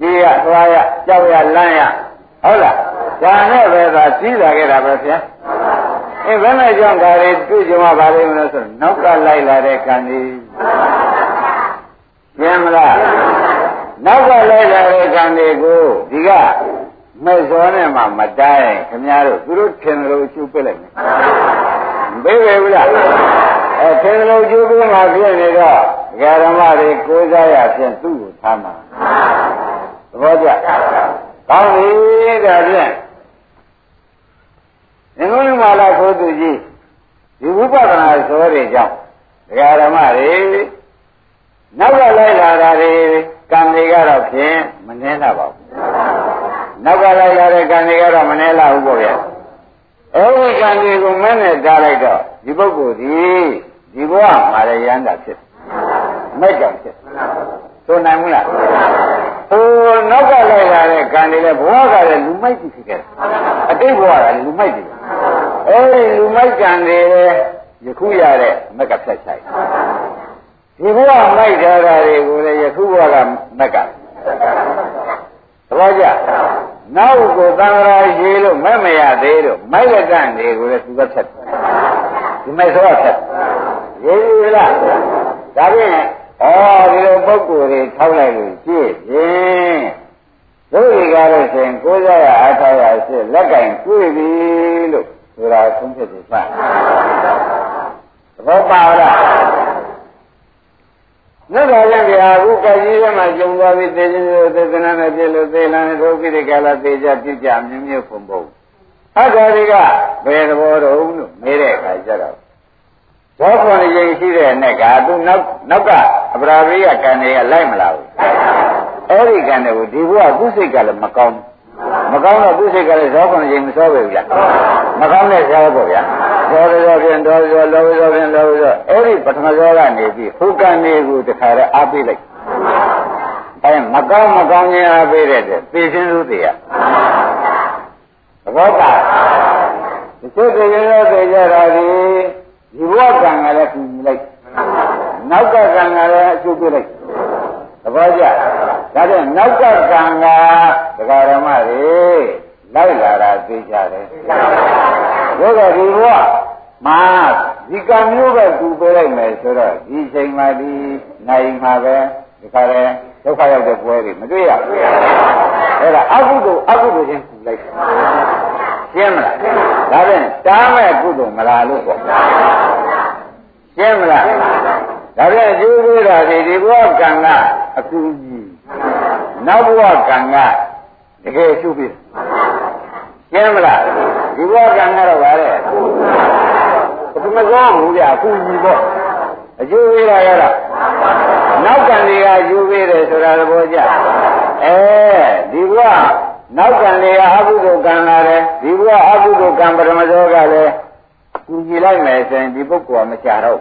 [SPEAKER 2] ကြီးရသွားရကြောက်ရလမ်းရဟုတ်လားဒါနဲ့ပဲသာကြီးလာခဲ့တာပဲဗျာအဲဘယ်နဲ့ကြောင့်ဒါတွေတွေ့ကြမှာပါလိမ့်မလို့ဆိုနောက်ကလိုက်လာတဲ့ကံကြီးရှင်းမလားနောက်ကလိုက်လာတဲ့ကံတွေကိုဒီကမဲ့စောနဲ့မှမတိုင်းခင်ဗျားတို့သူတို့ထင်တယ်လို့ချူပစ်လိုက်မယ်မပေးပဲဘူးလား အဲထင်တယ်လို့ချူပစ်မှဖြစ်နေတော့ဓမ္မတွေကိုးစားရဖြင့်သူ့ကိုထားမှာသဘောကျကောင်းပြီဒါဖြင့်ငုံလုံးမာလာကိုသူကြီးဒီဝိပဿနာဇောတွေကြောင့်ဓမ္မတွေနောက်ကလိုက်လာတာတွေကံတွေကတော့ဖြင့်မနှင်းလာပါဘူးနောက်ကလိုက်လာတဲ့ကံတွေကတော့မနှဲလာဘူးပေါ့ဗျာ အဲဒီကံတွေကိုမနဲ့တားလိုက်တော့ဒီပုဂ္ဂိုလ်ဒီဒီဘဝမှာရရန်တာဖြစ်မဲ့ကြောင့်ဖြစ်ဆိုနိုင်မလားဟိုနောက်ကလိုက်လာတဲ့ကံတွေလည်းဘဝကလည်းလူမိုက်ကြည့်ဖြစ်ခဲ့တယ်အတိတ်ဘဝကလူမိုက်ကြည့်အဲဒီလူမိုက်ကံတွေလည်းယခုရတဲ့မက်ကဖြတ်ချိုက်ဒီဘဝမိုက်ထားတာတွေကိုလည်းယခုဘဝကမက်ကသဘောကျ နောက်ကိုသံဃာရှိလို့မဲ့မရသေးလို့မိုက်ကကန့်တွေကိုလည်းသူကဖြတ်ဒီမိုက်သောဖြတ်ရေးပြီလားဒါဖြင့်ဩဒီလိုပုဂ္ဂိုလ်တွေထောက်လိုက်လို့ကြည့်ဖြင့်တို့ဒီကားလို့ဆိုရင်ကိုးစားရအားထားရရှိလက်ကင်တွေ့ပြီလို့ဆိုတာသုံးဖြစ်တယ်စသဘောပါလား မြတ်စွာဘုရားကအခုကကြီးထဲမှာကျုံသွားပြီးသေခြင်းလို့သေသနာနဲ့ပြည့်လို့သေလန်းတို့ကိရိကာလသေကြပြကြမြမျိုးပုံပုံအထာတွေကဘယ်သဘောတော့လို့မေးတဲ့အခါကျတော့ဘောခွန်ရင်ရှိတဲ့နဲ့ကသူနောက်နောက်ကအပရာရိယကံတွေကလိုက်မလာဘူးအဲ့ဒီကံတွေကိုဒီဘုရားသူ့စိတ်ကလည်းမကောင်း မကောင်းတော့သူ့စိတ်ကလည်းဇောခွန်ရင်မစောပဲဘူးလားမကောင်းတဲ့ဇောပေါ့ဗျာဇောဇောဖြင့်ဒေါဇောလောဇောဖြင့်လောဇောအဲ့ဒီပထမဇောကနေပြီးဟိုကံတွေကိုတခါတည်းအားပေးလိုက်အဲမကောင်းမကောင်းခြင်းအားပေးတဲ့သေခြင်းသူတွေရသဘောပါဒီစိတ်တွေရောသိကြတာဒီဒီဘဝကံကလည်းကူညီလိုက်နောက်ကကံကလည်းအကျိုးပေးလိုက်သဘောကျ ဒါဖြင့်နောက်ကကံကဒကာရမတွေလိုက်လာတာသိကြတယ်ဘုရားဒီဘဝမှာဒီကံမျိုးပဲသူပေးလိုက်မယ်ဆိုတော့ဒီချိန်မှာဒီနိုင်မှာပဲဒီခါရဲဒုက္ခရောက်တဲ့ပွဲတွေမတွေ့ရဘူးအဲ့ဒါအကုသိုလ်အကုသိုလ်ချင်းကူလိုက်ရှင်းမလားဒါဖြင့်တားမဲ့ကုသိုလ်မလားလို့ပေါ့ရှင်းမလားဒါဖြင့်အကျိုးပေးတာဒီဒီဘဝကံကအကူကြီး နောက်ဘဝကံကတကယ်ရှုပ်ပြီရှင်းမလားဒီဘဝကံကတော့ဗါတဲ့ပထမဆုံးဘူးဗျအကူကြီးပေါ့အကျိုးပေးတာရတော့နောက်ကံတွေကအကျိုးပေးတယ်ဆိုတာသဘောကျအဲဒီဘဝနောက်ကံတွေကအကုသိုလ်ကံလာတယ်ဒီဘဝအကုသိုလ်ကံပထမဆုံးကလည်းကူညီလိုက်မယ်ဆိုရင်ဒီပုဂ္ဂိုလ်ကမချတော့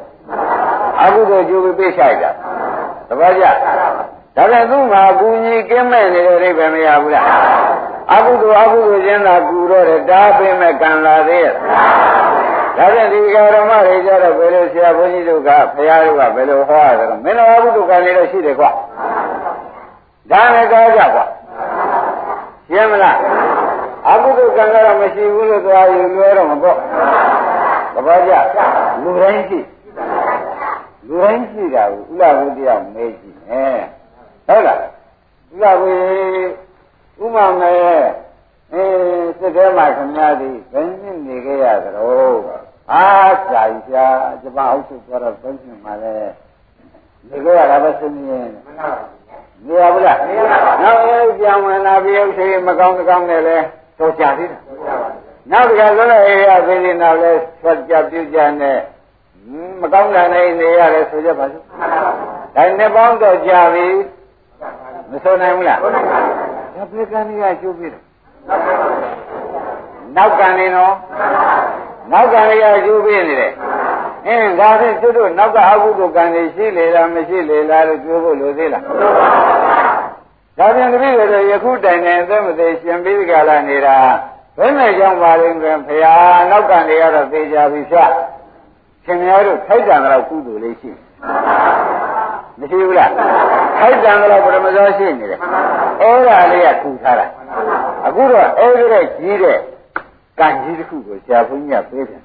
[SPEAKER 2] အကုသိုလ်ကျိုးပေးပေးဆိုင်တာသဘောကျ ဒါပေမဲ့သူ့မှာအကူကြီးကင်းမဲ့နေတဲ့အိဗယ်မရဘူးလားအကုသိုလ်အကုသိုလ်ချင်းသာကူတော့တယ်တားပေးမဲ့ကံလာသေးရဲ့ဒါဖြင့်ဒီဃာရမတွေကြတော့ဘယ်လိုဆရာဘုန်းကြီးတို့ကဘုရားတို့ကဘယ်လိုဟောရတယ်မင်းတော်အကုသိုလ်ကံတွေတော့ရှိတယ်ကွာဒါနဲ့ကောကြကွာရှင်းမလားအကုသိုလ်ကံကတော့မရှိဘူးလို့သွားယူလွဲတော့မပေါ့သဘောကျလူတိုင်းရှိလူတိုင်းရှိတာကိုဥလာဘုတရားမေးကြည့်မယ် ဟုတ်လားဥလာဘုဥမာမဲအဲစိတ်ထဲမှာခင်ဗျားသည်ဘယ်နှစ်နေခဲ့ရသလဲအားကြာကြီးရှာဂျပန်အုပ်စုပြောတော့ဘယ်နှစ်မှလဲနေခဲ့ရတာပဲစဉ်းနေနေရဘူးလားနေရပါဘူးနောက်အဲပြန်ဝင်လာပြီးဥစ္စေမကောင်းကောင်းနဲ့လဲတော့ကြာသေးတယ်နောက်တစ်ခါဆိုတော့အေးရသေးတယ်နောက်လဲဆွတ်ကြပြုတ်ကြနဲ့မကောင်းတာနဲ့နေရတယ်ဆိုကြပါစို့ဒါနဲ့ပေါင်းတော့ကြာပြီ မဆိုနိုင်ဘူးလားဒါပြေကံကြီးကကျိုးပြီနောက်ကံနေနော်နောက်ကံလေးကကျိုးပြီနေတယ်အင်းဒါဖြင့်သူတို့နောက်ကအကုသိုလ်ကံတွေရှိလေလားမရှိလေလားလို့ပြောဖို့လိုသေးလားဒါပြန်တပည့်တွေယခုတိုင်နေအသက်မသေးရှင်ပြီးကြလာနေတာဘယ်နဲ့ကြောင့်ပါလိမ့်မယ်ဖရာနောက်ကံတွေကတော့သိကြပြီဖြတ်ခင်ဗျားတို့ထိုက်တံတော့ကုသိုလ်လေးရှိ မရှိဘူးလားထိုက်တံတော့ပရမဇောရှိနေတယ်အဲ့ဒါလေးကထူထားတာအခုတော့အဲ့ဒီတဲ့ကြီးတဲ့ကံကြီးတစ်ခုကိုဆရာဘုန်းကြီးကပေးတယ်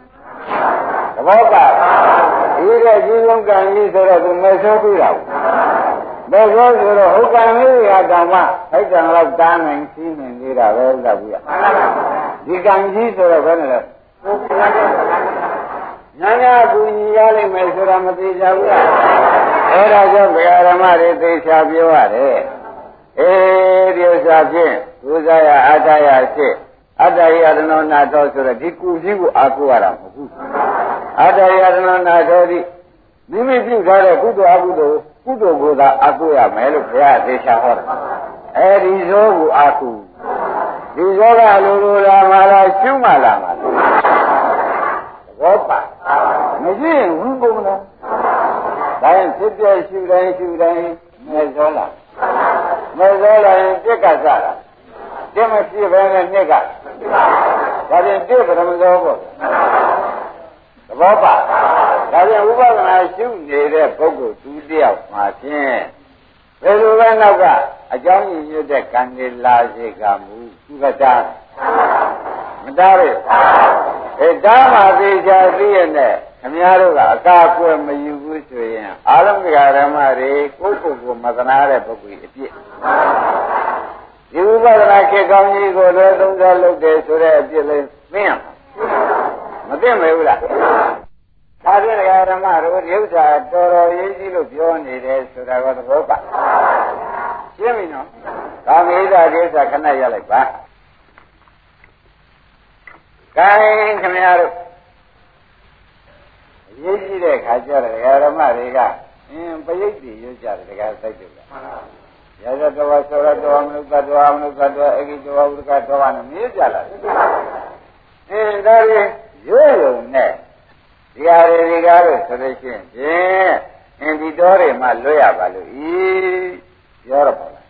[SPEAKER 2] သဘောပါဒီတဲ့ကြီးဆုံးကံကြီးဆိုတော့သူမဲ့ဆိုးပြတာမဲ့ဆိုးဆိုတော့ဟုတ်ကံလေးကဓမ္မထိုက်တံတော့တားနိုင်ရှိနေနေတာပဲလို့ဘူးရဒီကံကြီးဆိုတော့ဘယ်နဲ့လဲညာညာကူညီရလိမ့်မယ်ဆိုတာမသိကြဘူးလား အဲဒါကြောင့်ဗေဓမ္မတွေသိချာပြောရတယ်အေးဒီဥစ္စာဖြင့်ကုသရအတ္တရရှိအတ္တယတနောနာထောဆိုတော့ဒီကုကြီးကိုအာကိုရတာမဟုတ်ဘူးအတ္တယတနောနာထောဒီမိမိပြုထားတဲ့ကုသိုလ်အကုသိုလ်ကုသိုလ်ကိုသာအာကိုရမယ်လို့ဘုရားသေချာဟောတယ်အဲဒီဇောကိုအာကိုဒီဇောကလိုလိုလာမှလားရှုမှလာမှလားဘောပါမရှိရင်ဝင်းကုန်လား ဒါရင်ဖြစ်ပြရှုတိုင်းရှုတိုင်းမဲ့ဇောလာမဲ့ဇောလာရင်ပြက်ကစားတာပြက်မဖြစ်ပဲနဲ့နှစ်ကဒါပြင်ပြက်ပရမဇောပေါ့သဘောပါဒါပြင်ဥပဒနာရှုနေတဲ့ပုဂ္ဂိုလ်သူတယောက်မှာဖြင့်ဘယ်လိုပဲနောက်ကအကြောင်းရင်းညွတ်တဲ့ကံတွေလာစေကမူသူကတားမတားရအဲတားမှသေချာသိရတဲ့ ခင်ဗျားတို့ကအကာအကွယ်မယူဘူးဆိုရင်အာလုံးကဓမ္မတွေကိုယ့်ကိုယ်ကိုမသနာတဲ့ပုဂ္ဂိုလ်အပြစ်ဒီဥပဒနာခေကောင်းကြီးကိုလည်းသုံးစားလုပ်တယ်ဆိုတဲ့အပြစ်လေးသိရမှာမသိမယ်ဘူးလားဒါဖြင့်ဓမ္မတို့ဒီဥစ္စာတော်တော်ရေးကြီးလို့ပြောနေတယ်ဆိုတာကသဘောပါရှင်းပြီနော်ကာမေဒကိစ္စခဏရလိုက်ပါကဲခင်ဗျားတို့ ရေးကြည့်တဲ့ခါကျတော့ဓမ္မတွေကအင်းပရိတ်တွေရွတ်ကြတယ်တကယ်သိတယ်ရဇတဝဆောရတောမနုဿတောမနုဿတောအဂိတောဝုဒကတောနဲ့မြည်ကြလာတယ်အင်းဒါတွေရွတ်ရုံနဲ့ဒီဟာတွေဒီကားလို့ဆိုလို့ရှိရင်ဖြင့်အင်းဒီတော်တွေမှလွတ်ရပါလို့ဤပြောရပါလား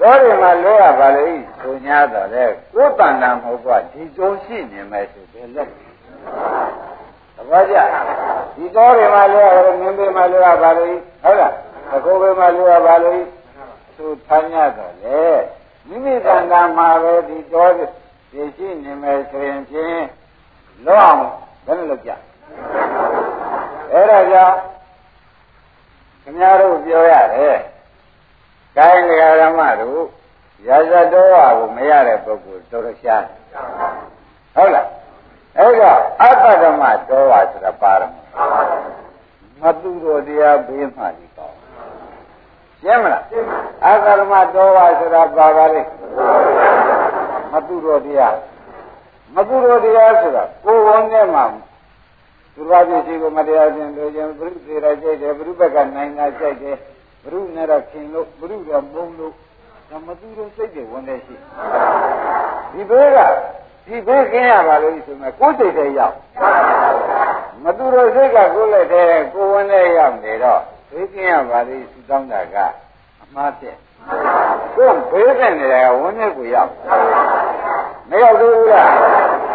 [SPEAKER 2] တော်တွေမှလွတ်ရပါလို့ဤဆိုညာတော့လေကိုယ်တန်တာမဟုတ်ကဒီတော်ရှိနေမယ်ဆိုဘယ်လက် သဘောကျဒီတော်တွေမှလွတ်ရမင်းတွေမှလွတ်ရပါလို့ဟုတ်လားအကိုပဲမှလွတ်ရပါလို့သူထိုင်ရတော့လေမိမိတန်တာမှာပဲဒီတော်တွေရှိနေမယ်ဆိုရင်ဖြင့်လွတ်အောင်ဘယ်နဲ့လုပ်ကြအဲ့ဒါကြောင့်ခင်ဗျားတို့ပြောရတယ်ကိုင်းလေဓမ္မတို့ရာဇတော်ဝါကိုမရတဲ့ပုဂ္ဂိုလ်တော်တော်ရှားဟုတ်လား အဲ့တော့အတ္တဓမ္မတော်ဝါဆိုတာပါရမမတူတော်တရားဘေးမှဒီကောင်းရှင်းမလားအတ္တဓမ္မတော်ဝါဆိုတာပါပါလေမတူတော်တရားမတူတော်တရားဆိုတာကိုယ်ဝန်ထဲမှာသူတော်ပြည့်စီကိုမတရားခြင်းတို့ခြင်းဘုရုသေးရကြိုက်တယ်ဘုရုဘက်ကနိုင်တာကြိုက်တယ်ဘုရုနဲ့တော့ခင်လို့ဘုရုကမုံလို့ဒါမသူတို့စိတ်တွေဝင်နေရှိဒီဘေးက ဒီဘေးကင်းရပါလို့ဆိုမှကိုယ်စိတ်တွေရောက်မသူတို့စိတ်ကကိုယ်လက်ထဲကိုယ်ဝင်နေရောက်နေတော့ဘေးကင်းရပါလိစူတောင်းတာကအမှားတဲ့ကိုယ်ဘေးကင်းနေတာကဝင်နေကိုရောက်မရောက်သေးဘူးလား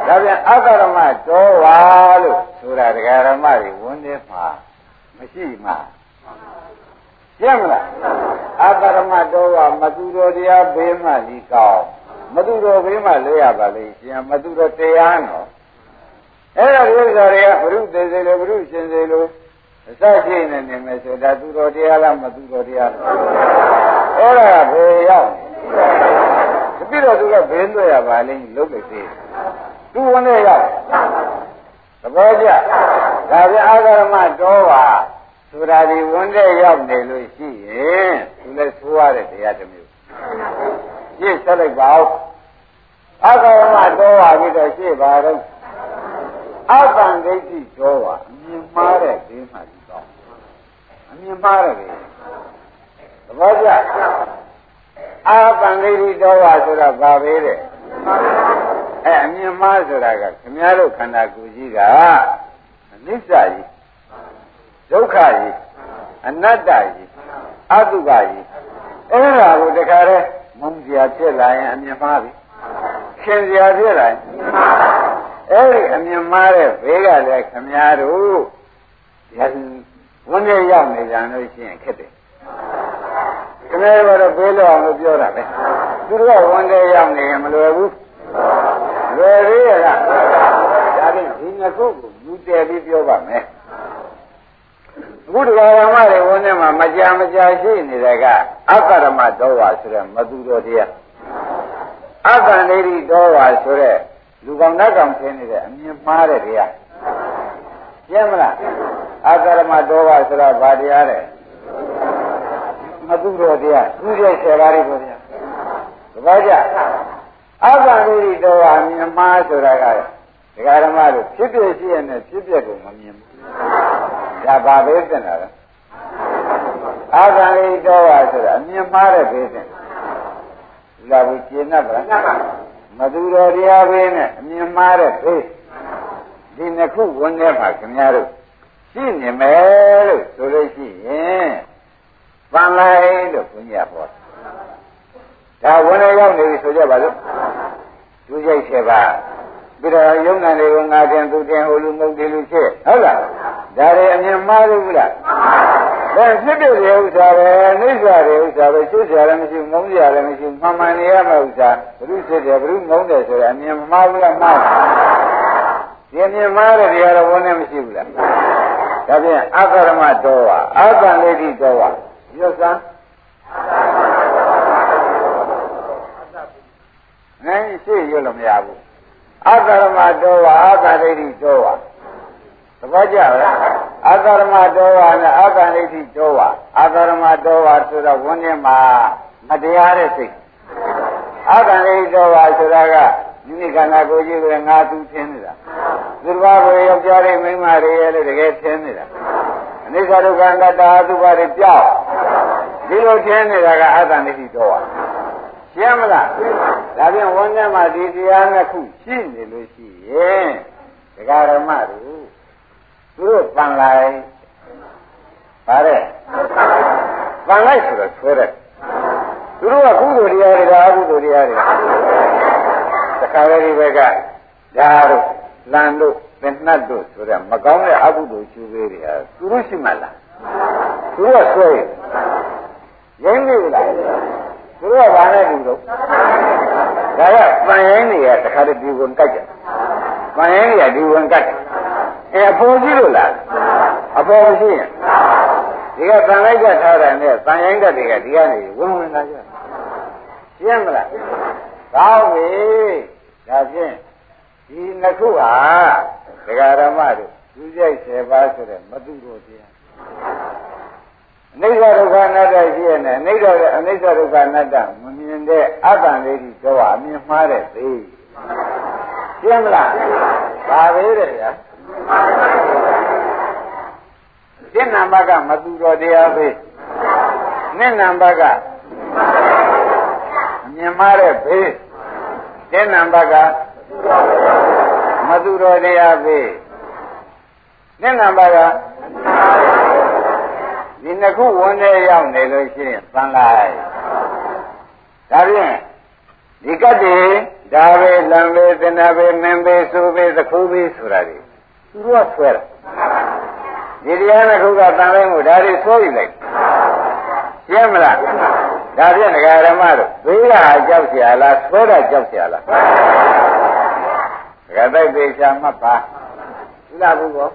[SPEAKER 2] ဒါပြန်အတ္တရမတော်ဝါလို့ဆိုတာတရားဓမ္မတွေဝန်နေမှာမရှိမှာရှင်းမလားအတ္တရမတော်ဝါမသူတော်တရားဘေးမှဒီကောင်း မသူတော်ဘေးမှာလဲရပါလေရှင်မသူတော်တရားနော်အဲ့ဒါဒီဥစ္စာတွေကဘုရုသေးသေးလို့ဘုရုရှင်သေးလို့အစရှိနေနေမယ်ဆိုဒါသူတော်တရားလားမသူတော်တရားလားအဲ့ဒါဘယ်ရောက်နေပြီးတော့သူကဘေးလွှဲရပါလိမ့်လုတ်လို့သေးသူဝင်နေရောက်သဘောကျဒါပြန်အာဂရမတော်ပါဆိုတာဒီဝန်တဲ့ရောက်နေလို့ရှိရင်သူလည်းဆိုရတဲ့တရားတစ်မျိုး ရှင်းဆက်လိုက်ပါဦးအာဂရမတော်ပါပြီးတော့ရှင်းပါတော့အပံဒိဋ္ဌိတော်ပါအမြင်မှားတဲ့ဒီမှဒီတော့အမြင်မှားတဲ့ဒီသဘောကျအာပံဒိဋ္ဌိတော်ပါဆိုတာဘာပဲတဲ့အဲအမြင်မှားဆိုတာကခင်ဗျားတို့ခန္ဓာကိုယ်ကြီးကအနိစ္စကြီးဒုက္ခကြီးအနတ္တကြီးအတုပကြီးအဲ့ဒါကိုတခါတည်း မုန်းစရာဖြစ်လာရင်အမြင်မှားပြီရှင်စရာဖြစ်လာရင်အဲ့ဒီအမြင်မှားတဲ့ဘေးကလည်းခမည်းတော်ရဝန်နဲ့ရောက်နေကြလို့ရှိရင်ခက်တယ်ခမည်းတော်ဘေးလို့အောင်လို့ပြောတာပဲသူတို့ကဝန်နဲ့ရောက်နေရင်မလွယ်ဘူးလွယ်သေးရလားဒါဖြင့်ဒီနှစ်ခုကိုယူတည်ပြီးပြောပါမယ် အခုတရားဓမ္မတွေဝန်းထဲမှာမကြာမကြာရှိနေတဲ့ကအကရမတော်ဝါဆိုတဲ့မသူတော်တရားအကန္တိရိတော်ဝါဆိုတဲ့လူကောင်နတ်ကောင်ဆင်းနေတဲ့အမြင်မှားတဲ့တရားရှင်းမလားအကရမတော်ဝါဆိုတာဘာတရားလဲမသူတော်တရားသူရဲ့ဆယ်ပါးတွေပေါ့ဗျာတပည့်ကြအကန္တိရိတော်ဝါအမြင်မှားဆိုတာကဒကာဓမ္မတို့ဖြစ်ဖြစ်ရှိရတဲ့ဖြစ်ဖြစ်ကိုမမြင်ဘူး ဒါဘာပဲသင်တာလဲအာဂံလေးတော်ပါဆိုတာအမြင်မှားတဲ့ဘေးသင်လာဘူးကျင်납ဗလားမသူတော်တရားဘေးနဲ့အမြင်မှားတဲ့ဘေးဒီနှစ်ခုဝင်ထဲမှာခင်ဗျားတို့ရှိနေမယ်လို့ဆိုလို့ရှိရင်ပန်လိုက်လို့ဘုရားဟောဒါဝင်ထဲရောက်နေပြီဆိုကြပါစို့သူကြိုက်7ပါး ပြီးတော့ယုံနာတွေကိုငါတင်သူတင်ဟိုလူမဟုတ်တယ်လူဖြစ်ဟုတ်လားဒါတွေအမြင်မှားလို့ဘူးလားဒါဖြစ်တဲ့ဥစ္စာပဲနှိစ္စတဲ့ဥစ္စာပဲရှုစရာလည်းမရှိဘူးငုံစရာလည်းမရှိဘူးမှန်မှန်နေရမယ့်ဥစ္စာဘုရုဖြစ်တယ်ဘုရုငုံတယ်ဆိုတော့အမြင်မှားဘူးလားမှားဒီအမြင်မှားတဲ့တရားတော်ဝန်နဲ့မရှိဘူးလားဒါဖြင့်အကရမတော်ဝါအကံလေးတိတော်ဝါရွတ်စမ်းနိုင်ရှိရွတ်လို့မရဘူး အကရမတော်ဝါအကရိတိတော်ဝါသဘောကျလားအကရမတော်ဝါနဲ့အကရိတိတော်ဝါအကရမတော်ဝါဆိုတော့ဝန်းထဲမှာမတရားတဲ့စိတ်အကရိတိတော်ဝါဆိုတာကမိမိခန္ဓာကိုယ်ကြီးကငါသူထင်းနေတာသူတော်ဘာကိုယောက်ျားလေးမိန်းမတွေရဲ့လို့တကယ်ထင်းနေတာအနိစ္စဒုက္ခအနတ္တအတုပါတွေကြောက်ဒီလိုထင်းနေတာကအတ္တနိတိတော်ဝါရှင်းမလား ဒါပြန်ဝန်းထဲမှာဒီတရားနှစ်ခုရှိနေလို့ရှိရင်ဒကာရမတို့သူတို့ပန်လိုက်ပါတဲ့ပန်လိုက်ဆိုတော့ဆွဲတယ်သူတို့ကကုသိုလ်တရားတွေကအကုသိုလ်တရားတွေတခါလေဒီဘက်ကဓာတို့လန်တို့သင်္နှတ်တို့ဆိုတဲ့မကောင်းတဲ့အကုသိုလ်ကျူသေးတွေဟာသူတို့ရှိမှလားသူတို့ကဆွဲရင်းနေလား သူတို့ကဘာနဲ့တူတော့ဒါကပန်ရင်တွေကတခါတည်းဒီဝင်ကြိုက်တယ်ပန်ရင်တွေကဒီဝင်ကြိုက်တယ်အဲအပေါ်ကြီးလို့လားအပေါ်ရှိရင်ဒီကတန်လိုက်ကြထားတာနဲ့တန်ရင်တက်တွေကဒီကနေဝင်ဝင်လာကြရှင်းမလားကောင်းပြီဒါဖြင့်ဒီနှစ်ခုဟာဒကာရမတို့သူကြိုက်7ပါးဆိုတဲ့မတုတော်တရားအ နိစ္စဒုက္ခအနတ္တရှိရနဲ့အနိစ္စအနိစ္စဒုက္ခအနတ္တမမြင်တဲ့အတ္တလေးကြီးတော့အမြင်မှားတဲ့သိရှင်းမလားဒါပဲတဲ့ဗျာရှင်းနံပါတ်ကမသူတော်တရားပဲနှစ်နံပါတ်ကအမြင်မှားတဲ့ဘေးရှင်းနံပါတ်ကမသူတော်တရားပဲနှစ်နံပါတ်က ဒီနှစ်ခုဝန်ထဲရောက်နေလို့ရှိရင်သံလိုက်ဒါဖြင့်ဒီကတ္တိဒါပဲလံပဲသနာပဲမင်းပဲဆိုပဲသခိုးပဲဆိုတာတွေသူတို့ကဆွဲတာဒီတရားနှစ်ခုကတန်လိုက်မှုဒါတွေဆွဲယူလိုက်ရှင်းမလားဒါ ဒါဖြင့်ဒကာရမတို့ဘေးကကြောက်เสียလားဆွဲတာကြောက်เสียလားဒကာတိုက်သေးချာမှတ်ပါဒီလားဘူးကော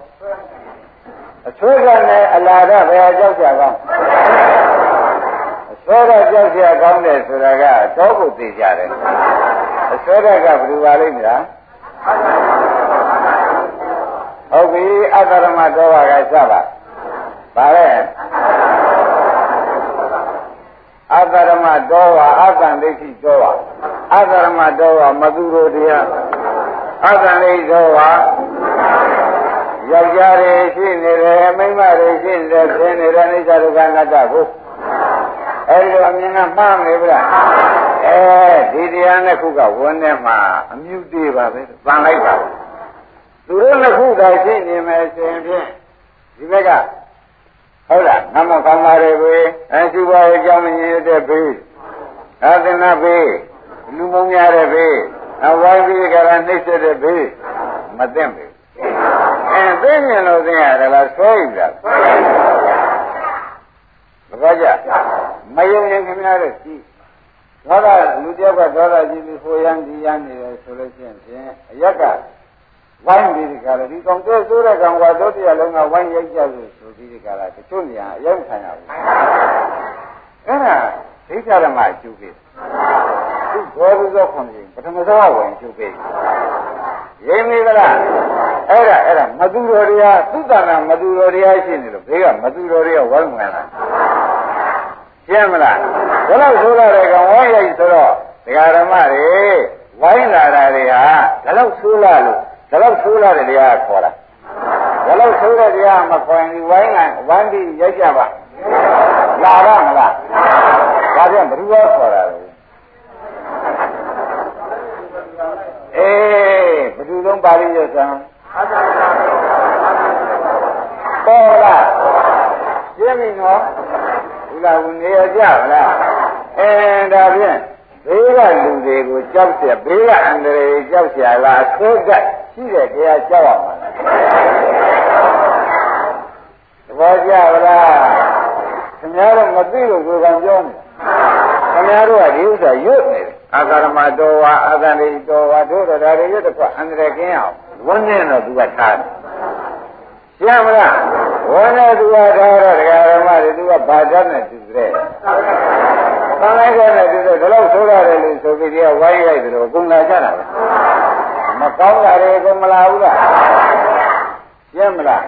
[SPEAKER 2] အဆွဲကနဲ့အလာကဘယ်အကြောက်ကြကောင်းအဆွဲကကြောက်ကြကောင်းတယ်ဆိုတာကတော့ကိုသိကြတယ်အဆွဲကကဘယ်လိုပါလိမ့်မလားဟုတ်ပြီအတ္တရမတော်ပါကစပါပါလေအတ္တရမတော်ပါအကံဒိဋ္ဌိတော်ပါအတ္တရမတော်ပါမသူတို့တရားအကံဒိဋ္ဌိတော်ပါ ယောက်ျားတွေရှိနေတယ်မိန်းမတွေရှိနေတယ်ဖြစ်နေတယ်အိစ္ဆဒုက္ခအနတ္တကိုအဲဒီလိုအမြင်ကမှားနေပြီလားအဲဒီတရားနှစ်ခုကဝန်ထဲမှာအမြုတေးပါပဲပန်လိုက်ပါသူတို့နှစ်ခုသာရှိနေမယ်ဆိုရင်ဖြင့်ဒီဘက်ကဟုတ်လားနမကောင်းပါလေဘေးအရှိဘွားရဲ့ကြောင့်မမြင်တဲ့ဘေးအာသနာဘေးလူမုံများတဲ့ဘေးအဝိုင်းပြီးကြတာနှိမ့်ဆက်တဲ့ဘေးမသိမ့်ဘူး အဲသိမြင်လို့သိရတယ်လားဆွဲယူတာဘယ်ကြမယုံရင်ခင်ဗျားတို့ကြည့်ဒေါသလူတယောက်ကဒေါသကြီးပြီးဟိုရမ်းဒီရမ်းနေတယ်ဆိုလို့ရှိရင်ဖြင့်အရက်ကဝိုင်းပြီးဒီကရဒီကောင်တဲ့ဆိုးတဲ့ကောင်ကတို့တရားလုံးကဝိုင်းရိုက်ကြလို့ဆိုပြီးဒီကရတချို့နေရာအရောက်ခံရဘူးအဲ့ဒါဒိဋ္ဌဓမ္မအကျုပ်ပဲသူဘောဓုသောခွန်ကြီးပထမဆုံးဝင်ကျုပ်ပဲရင်းနေသလား အဲ့ဒါအဲ့ဒါမသူတော်တရားသုတ္တနာမသူတော်တရားရှိနေလို့ဘေးကမသူတော်တရားဝိုင်းဝင်လာရှင်းမလားဘယ်လောက်ဆိုရတဲ့ကောင်ဝိုင်းရိုက်ဆိုတော့ဒကာဓမ္မတွေဝိုင်းလာတာတွေဟာဒါလောက်ဆိုးလာလို့ဒါလောက်ဆိုးလာတဲ့တရားခေါ်တာဒါလောက်ဆိုးတဲ့တရားမခေါ်ရင်ဒီဝိုင်းကဝိုင်းပြီးရိုက်ကြပါလာရမလားဒါပြန်ဘယ်သူကခေါ်တာလဲအေးဘယ်သူလုံးပါဠိရစံ ပေါ်လားရှင်းပြီနော်ဘုရားဝင်နေရကြဗလားအဲဒါဖြင့်ဘေးကလူတွေကိုကြောက်เสียဘေးကအန္တရာယ်ကြောက်เสียလားသိကရှိတဲ့တရားကြောက်ရမှာသဘောကျဗလားခင်ဗျားတို့မသိလို့ကိုယ်ကပြောနေခင်ဗျားတို့ကဒီဥစ္စာရွတ်နေတယ်အာဂရမတော်ဝါအာဂန္တိတော်ဝါတို့တော်ဒါတွေရွတ်တစ်ခွအန္တရာယ်ကင်းအောင် ဝန်းနေတော့သူကထားတယ်ရှင်းမလားဝန်းနေသူကထားတော့ဒကာရမတွေသူကဘာသာနဲ့သူတဲ့သံလိုက်တဲ့နဲ့သူတဲ့ဒီလောက်ဆိုရတယ်လို့ဆိုပြီးဒီကဝိုင်းရိုက်တယ်လို့အကုန်လာကြတာပဲမကောင်းတာတွေအကုန်မလာဘူးလားရှင်းမလား